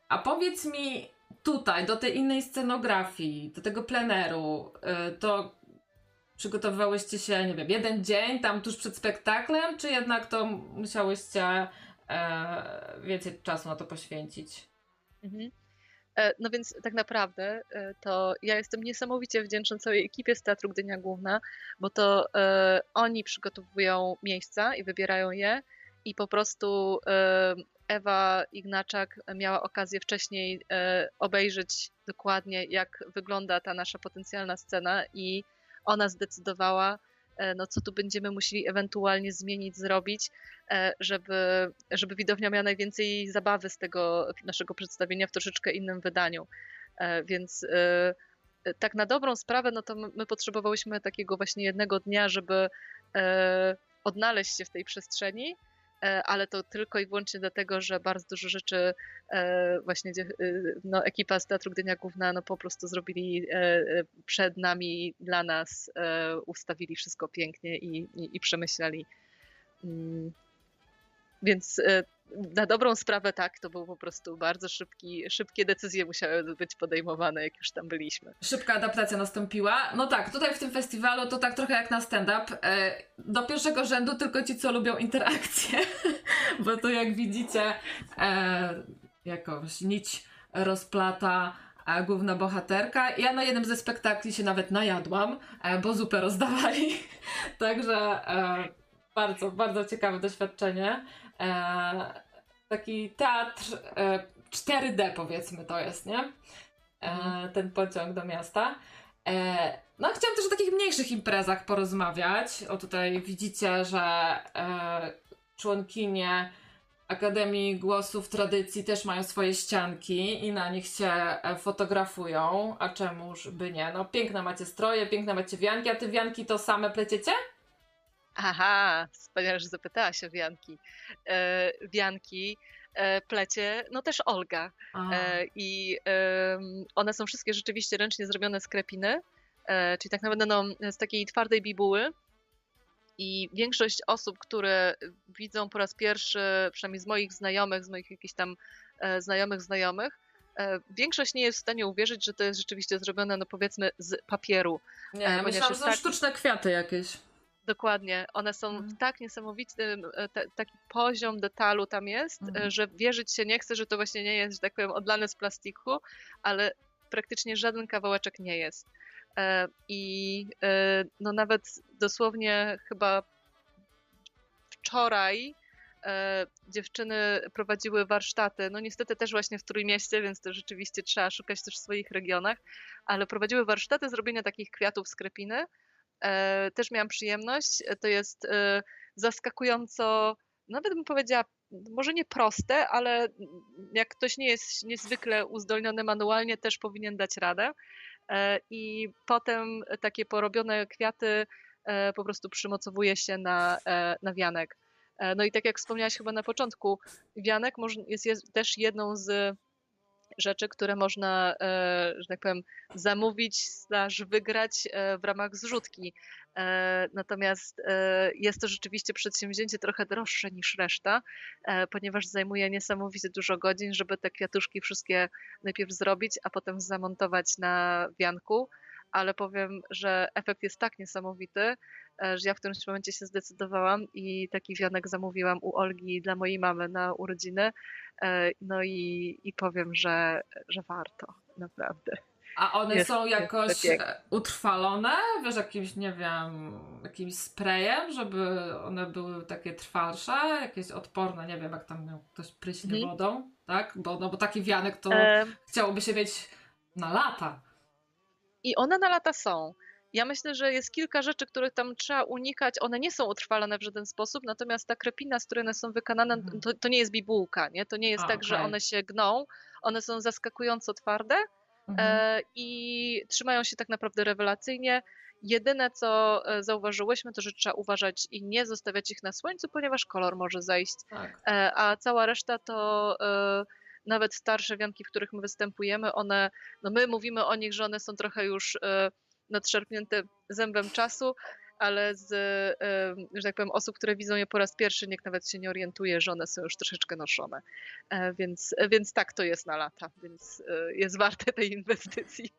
a powiedz mi tutaj, do tej innej scenografii, do tego pleneru, y, to przygotowywałyście się, nie wiem, jeden dzień tam tuż przed spektaklem, czy jednak to musiałyście e, więcej czasu na to poświęcić? Mhm. E, no więc tak naprawdę e, to ja jestem niesamowicie wdzięczna całej ekipie z Teatru Gdynia Główna, bo to e, oni przygotowują miejsca i wybierają je i po prostu Ewa Ignaczak miała okazję wcześniej e, obejrzeć dokładnie, jak wygląda ta nasza potencjalna scena, i ona zdecydowała, e, no co tu będziemy musieli ewentualnie zmienić, zrobić, e, żeby, żeby widownia miała najwięcej zabawy z tego naszego przedstawienia w troszeczkę innym wydaniu. Więc tak na dobrą sprawę, no to my potrzebowałyśmy takiego właśnie jednego dnia, żeby odnaleźć się w tej przestrzeni E, ale to tylko i wyłącznie dlatego, że bardzo dużo rzeczy e, właśnie e, no, ekipa z Teatru Gdynia Główna no, po prostu zrobili przed nami, dla nas, ustawili wszystko pięknie i, i, i przemyśleli. Więc na dobrą sprawę tak, to był po prostu bardzo szybki, szybkie decyzje musiały być podejmowane, jak już tam byliśmy. Szybka adaptacja nastąpiła. No tak, tutaj w tym festiwalu to tak trochę jak na stand-up. E, do pierwszego rzędu tylko ci, co lubią interakcje, bo to jak widzicie e, jakąś nić rozplata a główna bohaterka. Ja na jednym ze spektakli się nawet najadłam, e, bo zupę rozdawali. Także bardzo, bardzo ciekawe doświadczenie. E, taki teatr e, 4D powiedzmy to jest, nie? E, mhm. ten pociąg do miasta. E, no, chciałam też o takich mniejszych imprezach porozmawiać. O tutaj widzicie, że e, członkinie Akademii Głosów Tradycji też mają swoje ścianki i na nich się e, fotografują. A czemuż by nie? No, piękne macie stroje, piękne macie wianki, a ty wianki to same pleciecie? Aha, wspaniale, że zapytałaś o wianki. E, wianki e, plecie, no też Olga. E, I one są wszystkie rzeczywiście ręcznie zrobione z krepiny, e, czyli tak naprawdę no, z takiej twardej bibuły. I większość osób, które widzą po raz pierwszy, przynajmniej z moich znajomych, z moich jakichś tam e, znajomych znajomych, e, większość nie jest w stanie uwierzyć, że to jest rzeczywiście zrobione, no powiedzmy, z papieru. nie, ja myślałam, że są taki- sztuczne kwiaty jakieś. Dokładnie. One są Mhm. w tak niesamowitym, e, ta- taki poziom detalu tam jest, Mhm. e, że wierzyć się nie chce, że to właśnie nie jest, że tak powiem, odlane z plastiku, ale praktycznie żaden kawałeczek nie jest. E, I no nawet dosłownie chyba wczoraj dziewczyny prowadziły warsztaty, no niestety też właśnie w Trójmieście, więc to rzeczywiście trzeba szukać też w swoich regionach, ale prowadziły warsztaty zrobienia takich kwiatów z krepiny. E, Też miałam przyjemność. E, To jest e, zaskakująco, nawet bym powiedziała, może nie proste, ale jak ktoś nie jest niezwykle uzdolniony manualnie, też powinien dać radę. I potem takie porobione kwiaty po prostu przymocowuje się na, na wianek. No i tak jak wspomniałaś chyba na początku, wianek jest, jest też jedną z rzeczy, które można, e, że tak powiem, zamówić, slash wygrać e, w ramach zrzutki. E, Natomiast jest to rzeczywiście przedsięwzięcie trochę droższe niż reszta, ponieważ zajmuje niesamowicie dużo godzin, żeby te kwiatuszki wszystkie najpierw zrobić, a potem zamontować na wianku. Ale powiem, że efekt jest tak niesamowity, e, że ja w którymś momencie się zdecydowałam i taki wianek zamówiłam u Olgi dla mojej mamy na urodziny. E, No i, i powiem, że, że warto, naprawdę. A one Jest- są jakoś utrwalone, wiesz, jakimś, nie wiem, jakimś sprayem, żeby one były takie trwalsze, jakieś odporne, nie wiem, jak tam miał ktoś pryśnie Mhm. wodą, tak? Bo, no bo taki wianek to E, chciałoby się mieć na lata. I one na lata są. Ja myślę, że jest kilka rzeczy, których tam trzeba unikać. One nie są utrwalane w żaden sposób, natomiast ta krepina, z której one są wykonane, Mhm. to, to nie jest bibułka, nie? To nie jest A, tak, że okej. one się gną. One są zaskakująco twarde Mhm. e, i trzymają się tak naprawdę rewelacyjnie. Jedyne, co e, zauważyłyśmy, to że trzeba uważać i nie zostawiać ich na słońcu, ponieważ kolor może zejść. Tak. E, a cała reszta to e, nawet starsze wianki, w których my występujemy, one, no my mówimy o nich, że one są trochę już e, nadszarpnięte zębem czasu, ale z, e, że tak powiem, osób, które widzą je po raz pierwszy, nikt nawet się nie orientuje, że one są już troszeczkę noszone. E, Więc, więc tak to jest na lata, więc jest warte tej inwestycji.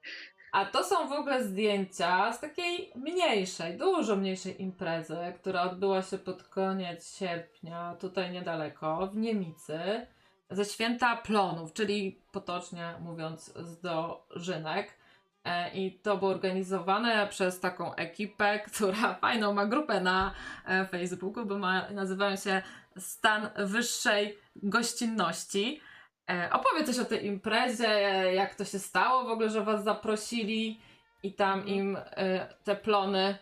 A to są w ogóle zdjęcia z takiej mniejszej, dużo mniejszej imprezy, która odbyła się pod koniec sierpnia, tutaj niedaleko, w Niemicy, ze święta plonów, czyli potocznie mówiąc z dożynek. E, I to było organizowane przez taką ekipę, która fajną ma grupę na e, Facebooku, bo ma, nazywają się Stan Wyższej Gościnności. E, opowiedz coś o tej imprezie, jak to się stało w ogóle, że was zaprosili i tam im te plony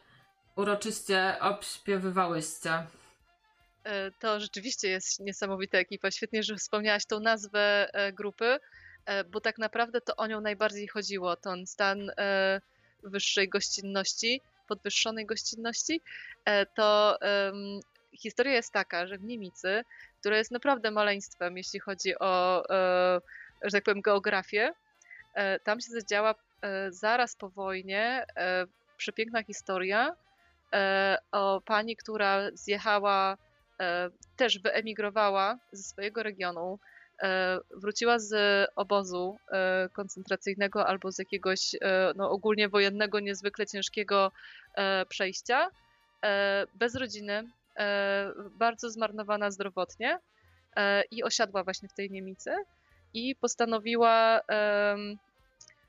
uroczyście obśpiewywałyście. E, To rzeczywiście jest niesamowita ekipa. Świetnie, że wspomniałaś tą nazwę e, grupy, e, bo tak naprawdę to o nią najbardziej chodziło. Ten stan wyższej gościnności, podwyższonej gościnności. To historia jest taka, że w Niemicy, która jest naprawdę maleństwem, jeśli chodzi o, że tak powiem, geografię, tam się zadziała zaraz po wojnie przepiękna historia o pani, która zjechała też wyemigrowała ze swojego regionu, e, wróciła z obozu e, koncentracyjnego albo z jakiegoś e, no, ogólnie wojennego, niezwykle ciężkiego e, przejścia, e, bez rodziny, e, bardzo zmarnowana zdrowotnie e, i osiadła właśnie w tej Niemicy i postanowiła,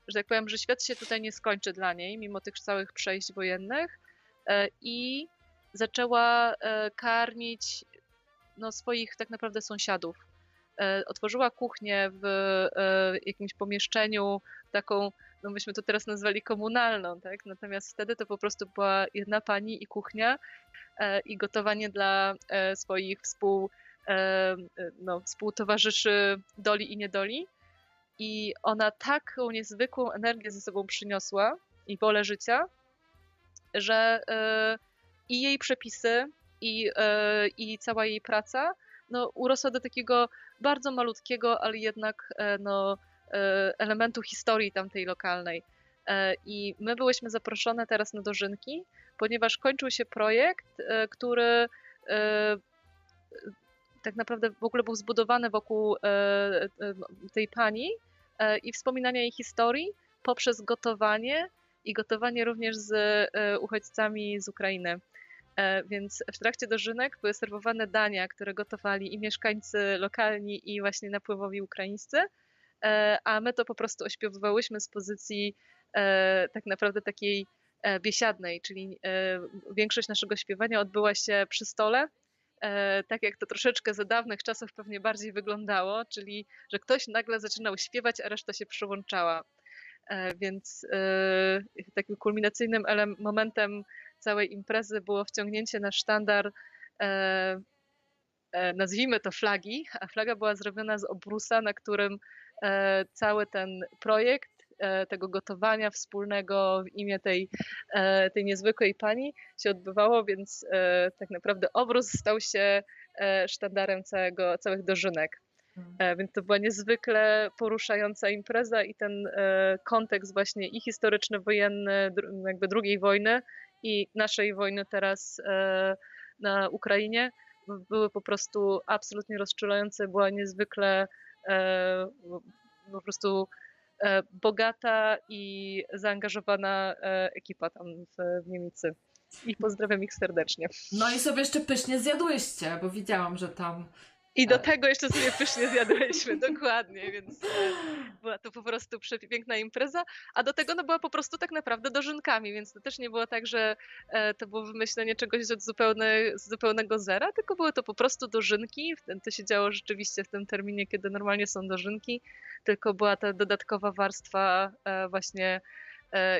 że tak powiem, że świat się tutaj nie skończy dla niej, mimo tych całych przejść wojennych e, i zaczęła e, karmić no, swoich tak naprawdę sąsiadów. E, Otworzyła kuchnię w e, jakimś pomieszczeniu, taką, no myśmy to teraz nazwali komunalną, tak? Natomiast wtedy to po prostu była jedna pani i kuchnia i gotowanie dla swoich współ, no, współtowarzyszy doli i niedoli. I ona taką niezwykłą energię ze sobą przyniosła i wolę życia, że i jej przepisy, i, e, i cała jej praca no, urosła do takiego bardzo malutkiego, ale jednak no, elementu historii tamtej lokalnej. I my byłyśmy zaproszone teraz na dożynki, ponieważ kończył się projekt, który tak naprawdę w ogóle był zbudowany wokół tej pani i wspominania jej historii poprzez gotowanie i gotowanie również z e, uchodźcami z Ukrainy. E, więc w trakcie dożynek były serwowane dania, które gotowali i mieszkańcy lokalni, i właśnie napływowi ukraińscy, e, a my to po prostu ośpiewywałyśmy z pozycji tak naprawdę takiej biesiadnej, czyli większość naszego śpiewania odbyła się przy stole, tak jak to troszeczkę za dawnych czasów pewnie bardziej wyglądało, czyli że ktoś nagle zaczynał śpiewać, a reszta się przyłączała. E, więc e, takim kulminacyjnym momentem całej imprezy było wciągnięcie na sztandar, e, nazwijmy to flagi, a flaga była zrobiona z obrusa, na którym cały ten projekt tego gotowania wspólnego w imię tej, tej niezwykłej pani się odbywało, więc tak naprawdę obrus stał się sztandarem całego, całych dożynek. E, więc to była niezwykle poruszająca impreza i ten e, kontekst właśnie i historyczny, wojenny, jakby II wojny i naszej wojny teraz e, na Ukrainie były po prostu absolutnie rozczulające, była niezwykle po prostu bogata i zaangażowana ekipa tam w Niemicy. I pozdrawiam ich serdecznie. No i sobie jeszcze pysznie zjadłyście, bo widziałam, że tam i do tego jeszcze sobie pysznie zjadłyśmy, dokładnie, więc e, była to po prostu przepiękna impreza, a do tego no, była po prostu tak naprawdę dożynkami, więc to też nie było tak, że e, to było wymyślenie czegoś z, zupełne, z zupełnego zera, tylko były to po prostu dożynki, to się działo rzeczywiście w tym terminie, kiedy normalnie są dożynki, tylko była ta dodatkowa warstwa e, właśnie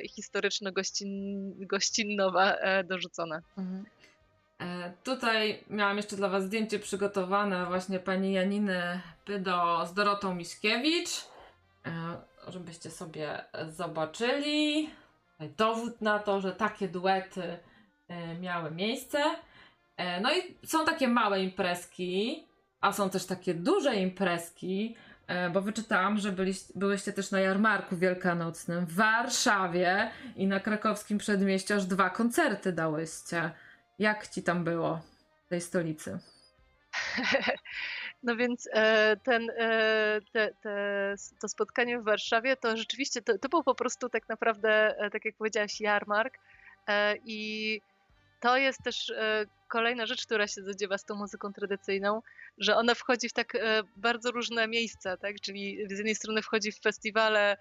historyczno-gościnnowa dorzucona. Mhm. E, tutaj miałam jeszcze dla Was zdjęcie przygotowane właśnie pani Janiny Pydo z Dorotą Miśkiewicz, e, żebyście sobie zobaczyli. Dowód na to, że takie duety e, miały miejsce. No i są takie małe imprezki, a są też takie duże imprezki, bo wyczytałam, że byliście, byłyście też na jarmarku wielkanocnym w Warszawie i na krakowskim przedmieściu aż dwa koncerty dałyście. Jak ci tam było w tej stolicy? No więc e, ten, e, te, te, to spotkanie w Warszawie to rzeczywiście to, to był po prostu tak naprawdę, e, tak jak powiedziałaś, jarmark. I to jest też kolejna rzecz, która się zadziewa z tą muzyką tradycyjną, że ona wchodzi w tak bardzo różne miejsca, tak? Czyli z jednej strony wchodzi w festiwale,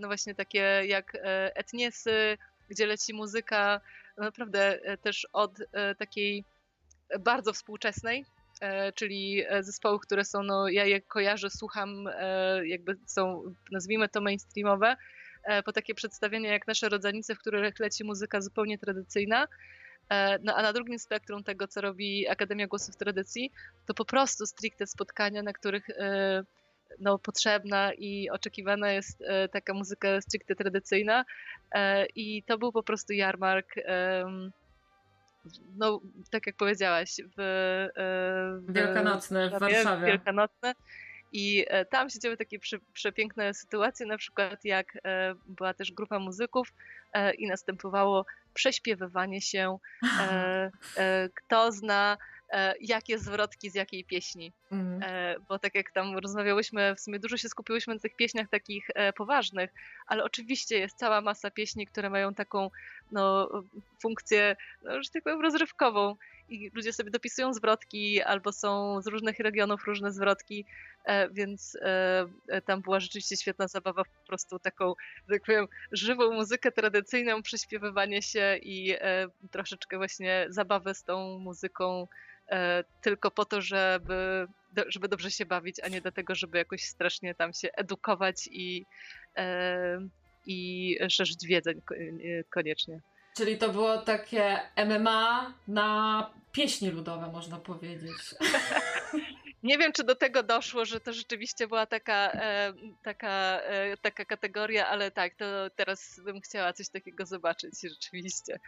no właśnie takie jak Etniesy, gdzie leci muzyka naprawdę e, też od e, takiej bardzo współczesnej, e, czyli zespołów, które są, no ja je kojarzę, słucham, jakby są, nazwijmy to mainstreamowe, po takie przedstawienia jak nasze rodzanice, w których leci muzyka zupełnie tradycyjna. No a na drugim spektrum tego, co robi Akademia Głosów Tradycji, to po prostu stricte spotkania, na których no, potrzebna i oczekiwana jest e, taka muzyka stricte tradycyjna. E, I to był po prostu jarmark. No, tak jak powiedziałaś, w, e, w Wielkanocny w Warszawie. Wielkanocne. I tam się działy takie przepiękne sytuacje, na przykład jak była też grupa muzyków i następowało prześpiewywanie się, kto zna jakie zwrotki z jakiej pieśni. Mm. Bo tak jak tam rozmawiałyśmy, w sumie dużo się skupiłyśmy na tych pieśniach takich e, poważnych, ale oczywiście jest cała masa pieśni, które mają taką no, funkcję, no, że tak powiem, rozrywkową i ludzie sobie dopisują zwrotki albo są z różnych regionów różne zwrotki, więc tam była rzeczywiście świetna zabawa po prostu taką, tak powiem, żywą muzykę tradycyjną, przyśpiewywanie się i troszeczkę właśnie zabawę z tą muzyką E, tylko po to, żeby, żeby dobrze się bawić, a nie dlatego, żeby jakoś strasznie tam się edukować i, e, i szerzyć wiedzę e, koniecznie. Czyli to było takie MMA na pieśni ludowe, można powiedzieć. Nie wiem, czy do tego doszło, że to rzeczywiście była taka, e, taka, e, taka kategoria, ale tak, to teraz bym chciała coś takiego zobaczyć rzeczywiście.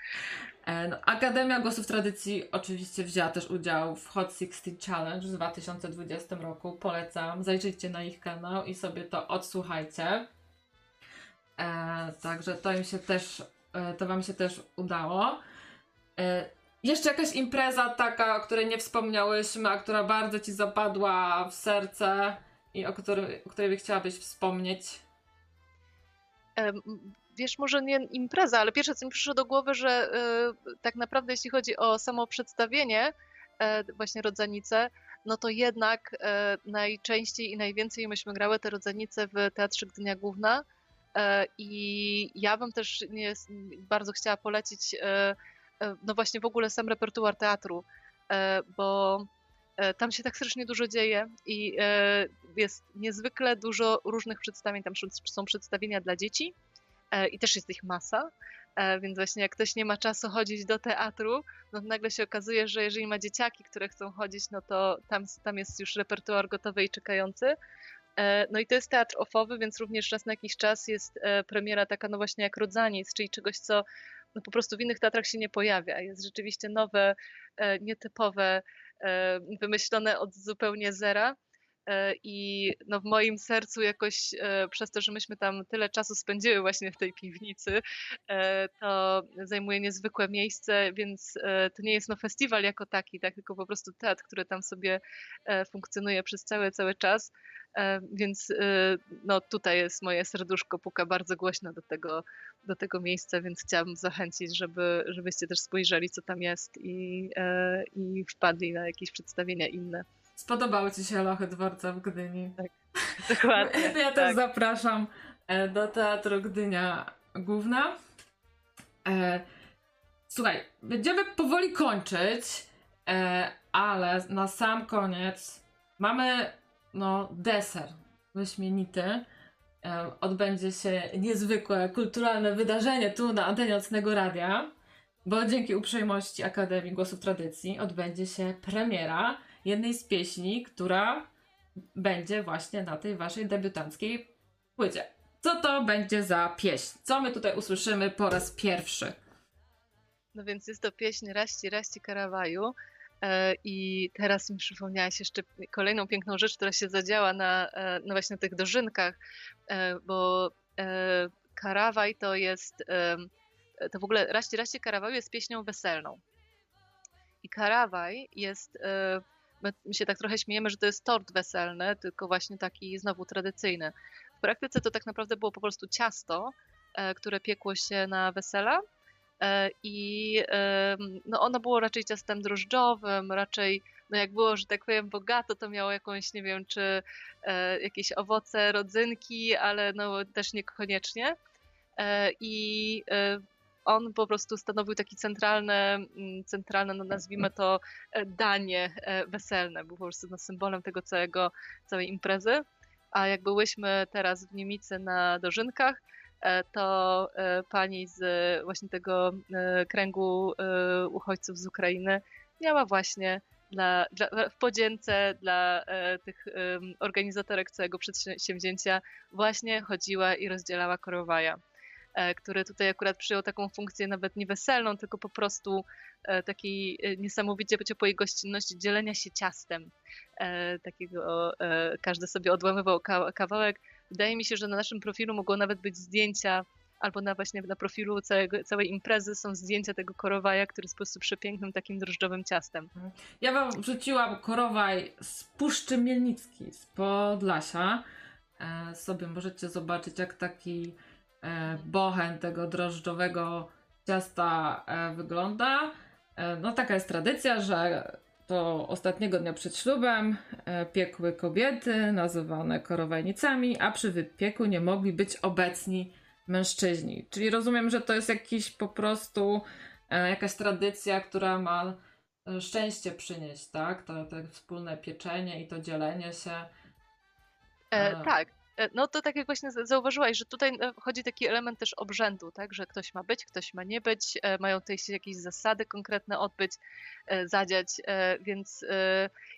E, no, Akademia Głosów Tradycji oczywiście wzięła też udział w Hot 16 Challenge w 2020 roku. Polecam, zajrzyjcie na ich kanał i sobie to odsłuchajcie. E, także to im się też, to wam się też udało. E, jeszcze jakaś impreza taka, o której nie wspomniałyśmy, a która bardzo ci zapadła w serce i o której, o której chciałabyś wspomnieć? Wiesz, może nie impreza, ale pierwsze co mi przyszło do głowy, że y, tak naprawdę jeśli chodzi o samo przedstawienie, e, właśnie rodzanice, no to jednak e, najczęściej i najwięcej myśmy grały te rodzanice w Teatrze Gdynia Główna e, i ja bym też nie, bardzo chciała polecić E, no właśnie w ogóle sam repertuar teatru, e, bo e, tam się tak strasznie dużo dzieje i jest niezwykle dużo różnych przedstawień. Tam są przedstawienia dla dzieci i też jest ich masa. Więc właśnie jak ktoś nie ma czasu chodzić do teatru, no to nagle się okazuje, że jeżeli ma dzieciaki, które chcą chodzić, no to tam, tam jest już repertuar gotowy i czekający. No i to jest teatr ofowy, więc również raz na jakiś czas jest premiera taka no właśnie jak Rodzaniec, czyli czegoś, co no po prostu w innych teatrach się nie pojawia. Jest rzeczywiście nowe, e, nietypowe, e, wymyślone od zupełnie zera. E, I no w moim sercu jakoś przez to, że myśmy tam tyle czasu spędziły właśnie w tej piwnicy, to zajmuje niezwykłe miejsce, więc to nie jest no festiwal jako taki, tak, tylko po prostu teatr, który tam sobie funkcjonuje przez cały, cały czas. Więc no tutaj jest moje serduszko puka bardzo głośno do tego, do tego miejsca, więc chciałabym zachęcić, żeby, żebyście też spojrzeli, co tam jest i, i wpadli na jakieś przedstawienia inne. Spodobały Ci się lochy dworca w Gdyni. Tak, dokładnie. Ja też tak. zapraszam e, do Teatru Gdynia Główna. E, słuchaj, będziemy powoli kończyć, e, ale na sam koniec mamy no, deser wyśmienity. Odbędzie się niezwykłe kulturalne wydarzenie tu na antenie Nocnego Radia, bo dzięki uprzejmości Akademii Głosów Tradycji odbędzie się premiera jednej z pieśni, która będzie właśnie na tej waszej debiutanckiej płycie. Co to będzie za pieśń? Co my tutaj usłyszymy po raz pierwszy? No więc jest to pieśń Raści, Raści Karawaju. E, I teraz mi przypomniałaś jeszcze kolejną piękną rzecz, która się zadziała na, e, no właśnie tych dożynkach, e, bo Karawaj to jest, to w ogóle Raści, Raści Karawaju jest pieśnią weselną. I Karawaj jest my się tak trochę śmiejemy, że to jest tort weselny, tylko właśnie taki znowu tradycyjny. W praktyce to tak naprawdę było po prostu ciasto, e, które piekło się na wesela e, i no ono było raczej ciastem drożdżowym, raczej no jak było, że tak powiem, bogato, to miało jakąś, nie wiem, czy e, jakieś owoce, rodzynki, ale no też niekoniecznie. I on po prostu stanowił taki centralny, mm, centralne, no nazwijmy to e, danie e, weselne, był po prostu no, symbolem tego całego, całej imprezy. A jak byłyśmy teraz w Niemicy na dożynkach, e, to pani z właśnie tego kręgu uchodźców z Ukrainy miała właśnie dla, dla, w podzięce dla tych organizatorek całego przedsięwzięcia właśnie chodziła i rozdzielała korowaja. E, który tutaj akurat przyjął taką funkcję nawet nie weselną, tylko po prostu e, takiej e, niesamowicie ciepłej gościnności dzielenia się ciastem. Takiego każdy sobie odłamywał kawałek. Wydaje mi się, że na naszym profilu mogło nawet być zdjęcia albo na właśnie na profilu całego, całej imprezy są zdjęcia tego korowaja, który jest po prostu przepięknym takim drożdżowym ciastem. Ja wam wrzuciłam korowaj z Puszczy Mielnickiej, z Podlasia. E, sobie możecie zobaczyć, jak taki bochen tego drożdżowego ciasta e, wygląda. E, no taka jest tradycja, że to ostatniego dnia przed ślubem piekły kobiety nazywane korowajnicami, a przy wypieku nie mogli być obecni mężczyźni. Czyli rozumiem, że to jest jakiś po prostu jakaś tradycja, która ma szczęście przynieść, tak? To, to wspólne pieczenie i to dzielenie się. E, tak, E, no to tak jak właśnie zauważyłaś, że tutaj e, wchodzi taki element też obrzędu, tak, że ktoś ma być, ktoś ma nie być, e, mają tutaj się jakieś zasady konkretne odbyć, zadziać, więc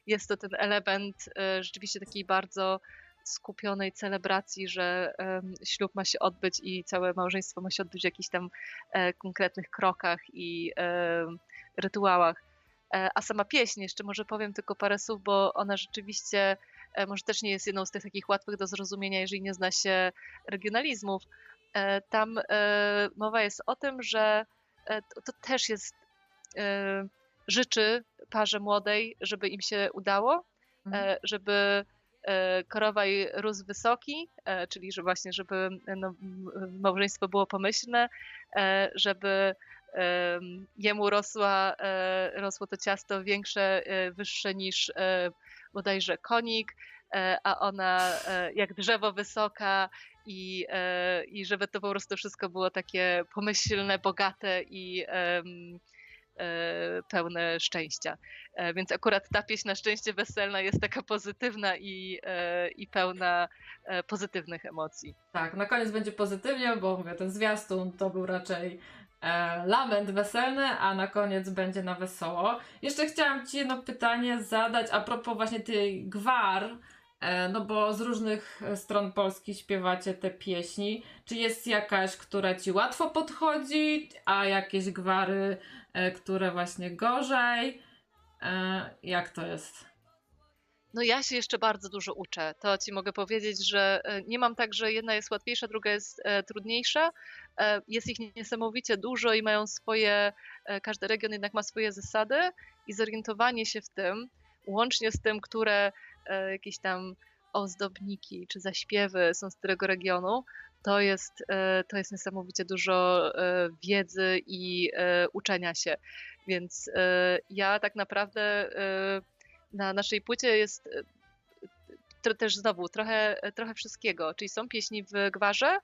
jest to ten element rzeczywiście takiej bardzo skupionej celebracji, że ślub ma się odbyć i całe małżeństwo ma się odbyć w jakichś tam konkretnych krokach i rytuałach. A sama pieśń, jeszcze może powiem tylko parę słów, bo ona rzeczywiście E, może też nie jest jedną z tych takich łatwych do zrozumienia, jeżeli nie zna się regionalizmów. E, tam e, mowa jest o tym, że to, to też jest życzy parze młodej, żeby im się udało, mhm. żeby korowaj rósł wysoki, czyli że właśnie, żeby no, małżeństwo było pomyślne, żeby jemu rosła, rosło to ciasto większe, wyższe niż bodajże konik, e, a ona e, jak drzewo wysoka i, e, i żeby to po prostu wszystko było takie pomyślne, bogate i pełne szczęścia. Więc akurat ta pieśń na szczęście weselna jest taka pozytywna i, i pełna pozytywnych emocji. Tak, na koniec będzie pozytywnie, bo mówię, ten zwiastun to był raczej e, lament weselny, a na koniec będzie na wesoło. Jeszcze chciałam Ci jedno pytanie zadać a propos właśnie tej gwar, e, no bo z różnych stron Polski śpiewacie te pieśni. Czy jest jakaś, która Ci łatwo podchodzi, a jakieś gwary, e, które właśnie gorzej? E, jak to jest? No ja się jeszcze bardzo dużo uczę. To ci mogę powiedzieć, że e, nie mam tak, że jedna jest łatwiejsza, druga jest e, trudniejsza. E, jest ich niesamowicie dużo i mają swoje, każdy region jednak ma swoje zasady i zorientowanie się w tym, łącznie z tym, które jakieś tam ozdobniki czy zaśpiewy są z którego regionu, to jest, to jest niesamowicie dużo wiedzy i uczenia się. Więc ja tak naprawdę na naszej płycie jest to też znowu trochę, trochę wszystkiego, czyli są pieśni w gwarze,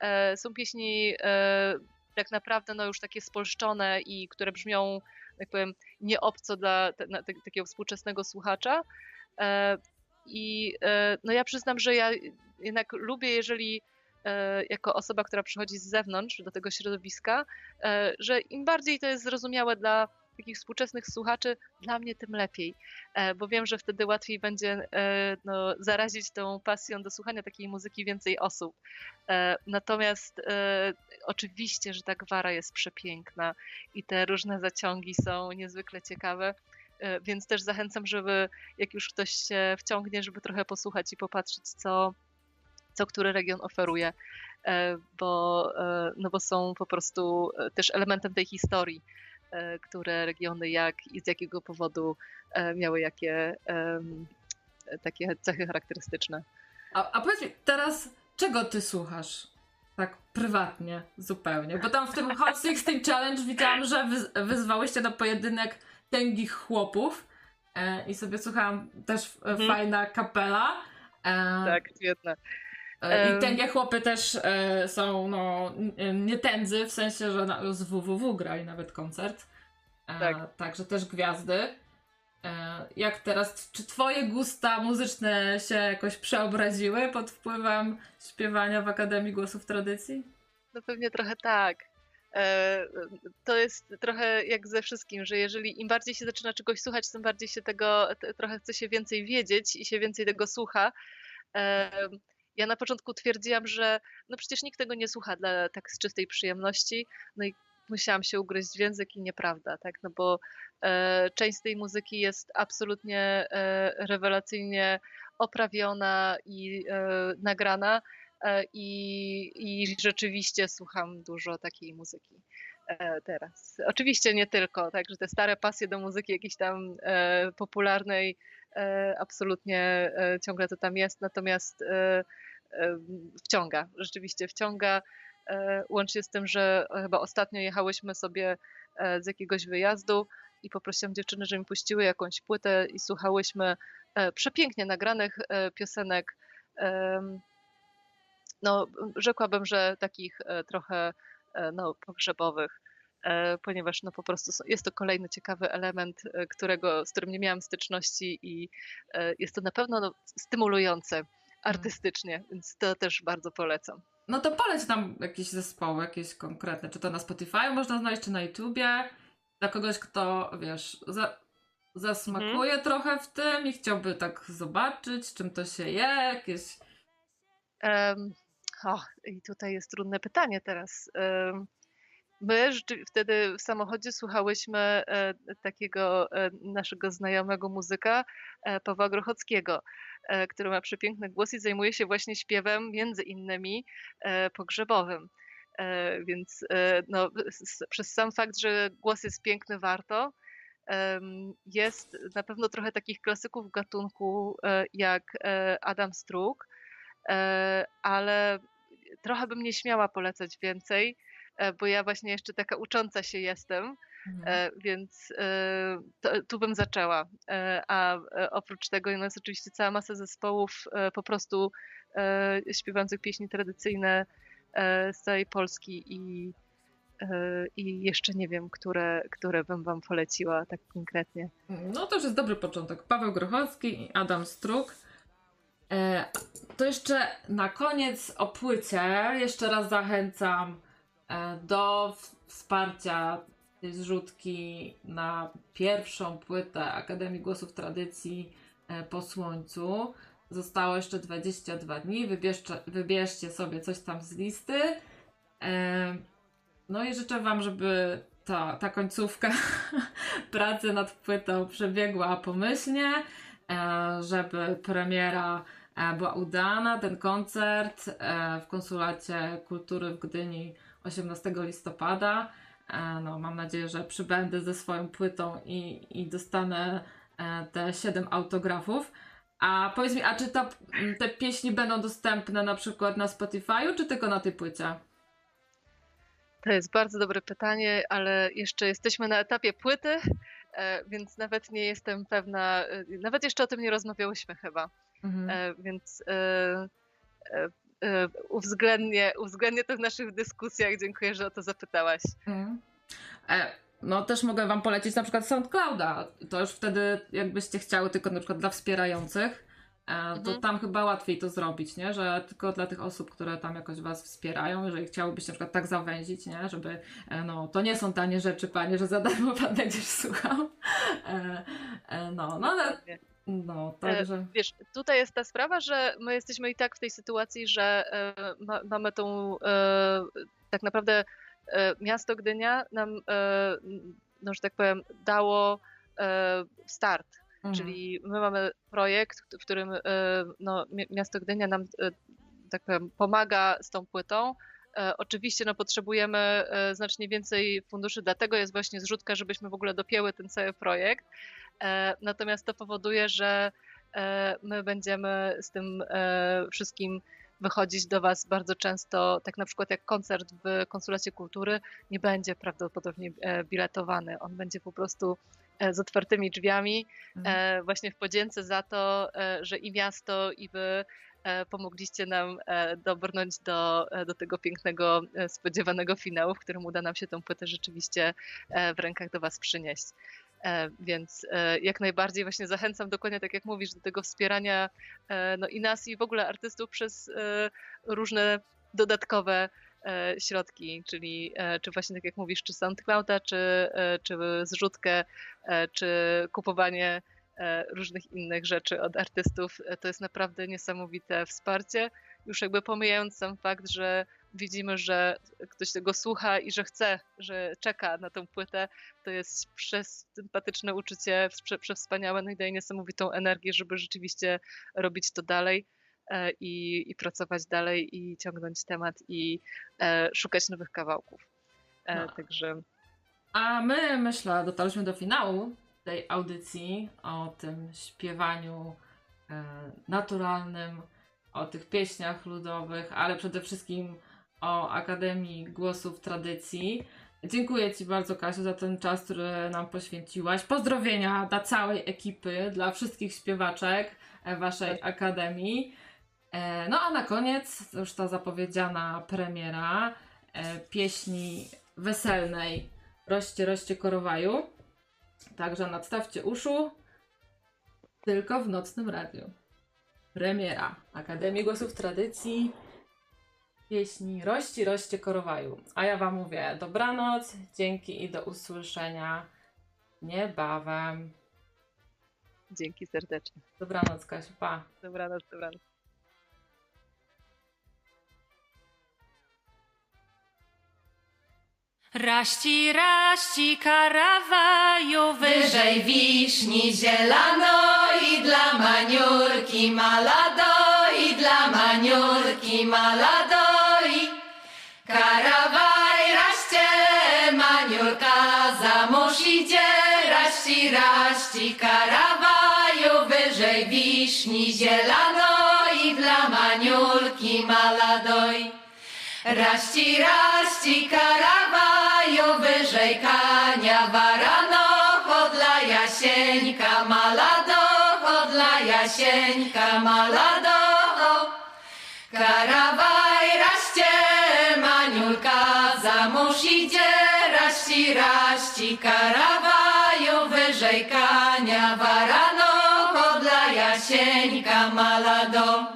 e, są pieśni e, tak naprawdę no już takie spolszczone i które brzmią, jak powiem, nieobco dla takiego współczesnego słuchacza. E, I no ja przyznam, że ja jednak lubię, jeżeli jako osoba, która przychodzi z zewnątrz do tego środowiska, że im bardziej to jest zrozumiałe dla takich współczesnych słuchaczy, dla mnie tym lepiej, e, bo wiem, że wtedy łatwiej będzie e, no, zarazić tą pasją do słuchania takiej muzyki więcej osób. E, natomiast oczywiście, że ta gwara jest przepiękna i te różne zaciągi są niezwykle ciekawe. Więc też zachęcam, żeby jak już ktoś się wciągnie, żeby trochę posłuchać i popatrzeć, co, co który region oferuje, bo, no bo są po prostu też elementem tej historii. E, które regiony jak i z jakiego powodu e, miały jakie takie cechy charakterystyczne. A, a powiedz mi, teraz czego ty słuchasz? Tak prywatnie zupełnie. Bo tam w tym Hot 16 Challenge widziałam, że wy, wyzwałyście na pojedynek tęgich chłopów e, i sobie słuchałam też mhm. fajna kapela. E, tak, świetna. E, I tęgie chłopy też e, są no, nie tędzy, w sensie, że z www grali nawet koncert. E, tak. Także też gwiazdy. Jak teraz, czy twoje gusta muzyczne się jakoś przeobraziły pod wpływem śpiewania w Akademii Głosów Tradycji? No pewnie trochę tak. To jest trochę jak ze wszystkim, że jeżeli im bardziej się zaczyna czegoś słuchać, tym bardziej się tego, trochę chce się więcej wiedzieć i się więcej tego słucha. Ja na początku twierdziłam, że no przecież nikt tego nie słucha dla tak z czystej przyjemności, no i musiałam się ugryźć w język i nieprawda, tak, no bo e, część tej muzyki jest absolutnie e, rewelacyjnie oprawiona i e, nagrana e, i, i rzeczywiście słucham dużo takiej muzyki e, teraz. Oczywiście nie tylko, tak, że te stare pasje do muzyki jakiejś tam e, popularnej absolutnie ciągle to tam jest, natomiast wciąga, rzeczywiście wciąga. E, łącznie z tym, że chyba ostatnio jechałyśmy sobie e, z jakiegoś wyjazdu i poprosiłam dziewczyny, żeby mi puściły jakąś płytę i słuchałyśmy e, przepięknie nagranych piosenek. No, rzekłabym, że takich trochę no, pogrzebowych, ponieważ no, po prostu jest to kolejny ciekawy element, którego, z którym nie miałam styczności i jest to na pewno no, stymulujące artystycznie, więc to też bardzo polecam. No to poleć nam jakieś zespoły, jakieś konkretne. Czy to na Spotify można znaleźć, czy na YouTubie. Dla kogoś, kto, wiesz, za, zasmakuje Mhm. trochę w tym i chciałby tak zobaczyć, czym to się je, jakieś... Em, o, i tutaj jest trudne pytanie teraz. Em, My wtedy w samochodzie słuchałyśmy e, takiego e, naszego znajomego muzyka, e, Pawła Grochockiego, który ma przepiękny głos i zajmuje się właśnie śpiewem, między innymi pogrzebowym. Więc no, przez sam fakt, że głos jest piękny, warto. Jest na pewno trochę takich klasyków gatunku jak Adam Struk, e, ale trochę bym nie śmiała polecać więcej, bo ja właśnie jeszcze taka ucząca się jestem, e, więc e, to, tu bym zaczęła. E, A e, oprócz tego no, jest oczywiście cała masa zespołów e, po prostu e, śpiewających pieśni tradycyjne e, z całej Polski i, e, i jeszcze nie wiem, które, które bym wam poleciła tak konkretnie. No to już jest dobry początek. Paweł Grochowski i Adam Struk. E, to jeszcze na koniec o płycie. Jeszcze raz zachęcam e, do w- wsparcia tej zrzutki na pierwszą płytę Akademii Głosów Tradycji e, po Słońcu. Zostało jeszcze 22 dni. Wybierzcie, wybierzcie sobie coś tam z listy. E, no i życzę Wam, żeby ta, ta końcówka pracy nad płytą przebiegła pomyślnie, e, żeby premiera e, była udana, ten koncert e, w Konsulacie Kultury w Gdyni 18 listopada. E, No, mam nadzieję, że przybędę ze swoją płytą i, i dostanę e, te 7 autografów. A powiedz mi, a czy ta, te pieśni będą dostępne na przykład na Spotify'u, czy tylko na tej płycie? To jest bardzo dobre pytanie, ale jeszcze jesteśmy na etapie płyty, e, więc nawet nie jestem pewna, nawet jeszcze o tym nie rozmawiałyśmy chyba, Mhm. Więc uwzględnię, uwzględnię to w naszych dyskusjach. Dziękuję, że o to zapytałaś. Mhm. E, no też mogę wam polecić na przykład SoundClouda. To już wtedy jakbyście chciały tylko na przykład dla wspierających, e, to Mhm. tam chyba łatwiej to zrobić, nie? Że tylko dla tych osób, które tam jakoś was wspierają, jeżeli chciałybyście na przykład tak zawęzić, nie? Żeby, e, no to nie są tanie rzeczy, panie, że za darmo pan będziesz słuchał. E, e, no, no ale. No, także... Wiesz, tutaj jest ta sprawa, że my jesteśmy i tak w tej sytuacji, że e, ma, mamy tą e, tak naprawdę e, miasto Gdynia nam, e, no, że tak powiem, dało e, start. Mhm. Czyli my mamy projekt, w którym e, no, mi- miasto Gdynia nam e, tak powiem, pomaga z tą płytą. E, Oczywiście no, potrzebujemy e, znacznie więcej funduszy, dlatego jest właśnie zrzutka, żebyśmy w ogóle dopięły ten cały projekt. E, Natomiast to powoduje, że e, my będziemy z tym e, wszystkim wychodzić do Was bardzo często, tak na przykład jak koncert w Konsulacie Kultury nie będzie prawdopodobnie biletowany. On będzie po prostu z otwartymi drzwiami, Mhm. właśnie w podzięce za to, że i miasto, i Wy pomogliście nam dobrnąć do, do tego pięknego, spodziewanego finału, w którym uda nam się tą płytę rzeczywiście w rękach do Was przynieść. E, Więc e, jak najbardziej właśnie zachęcam dokładnie tak jak mówisz do tego wspierania e, no i nas i w ogóle artystów przez różne dodatkowe środki, czyli czy właśnie tak jak mówisz, czy SoundClouda, czy, czy zrzutkę, czy kupowanie różnych innych rzeczy od artystów. To jest naprawdę niesamowite wsparcie. Już jakby pomijając sam fakt, że widzimy, że ktoś tego słucha i że chce, że czeka na tą płytę, to jest przesympatyczne uczucie, prze, przewspaniałe, no i daje niesamowitą energię, żeby rzeczywiście robić to dalej e, i, i pracować dalej i ciągnąć temat i e, szukać nowych kawałków. E, No. Także A my, myślę, dotarliśmy do finału tej audycji o tym śpiewaniu e, naturalnym, o tych pieśniach ludowych, ale przede wszystkim o Akademii Głosów Tradycji. Dziękuję Ci bardzo, Kasiu, za ten czas, który nam poświęciłaś. Pozdrowienia dla całej ekipy, dla wszystkich śpiewaczek e, Waszej Akademii. E, No a na koniec już ta zapowiedziana premiera e, pieśni weselnej Roście, roście korowaju. Także nadstawcie uszu tylko w nocnym radiu. premiera Akademii Głosów Tradycji pieśni Rości, roście korowaju. A ja Wam mówię dobranoc, dzięki i do usłyszenia niebawem. Dzięki serdecznie. Dobranoc, Kasiu, pa. Dobranoc, dobranoc. Raści, raści, karawaju, wyżej wiśni zielano i dla maniurki malado i dla maniurki malado karawaj, raście, maniurka za mąż idzie, raści, raści, karawaju, wyżej wiśni zielano i dla maniurki maladoj. Raści, raści, karawaju, wyżej kania warano, chodla jasieńka malado, chodla jasieńka malado. Karawaj, mąż idzie, raści, raści, karawaju, wyżej kania warano, chodla jasieńka malado.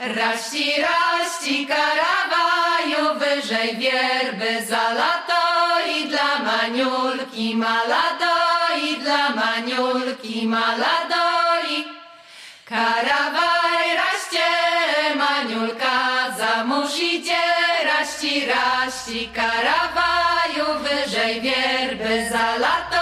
Raści, raści, karawaju, wyżej wierby za lato i dla maniulki malado, i dla maniulki malado, i karawaj, raście, maniulka za mąż idzie, raści, raści, karawaju, wyżej wierby za lato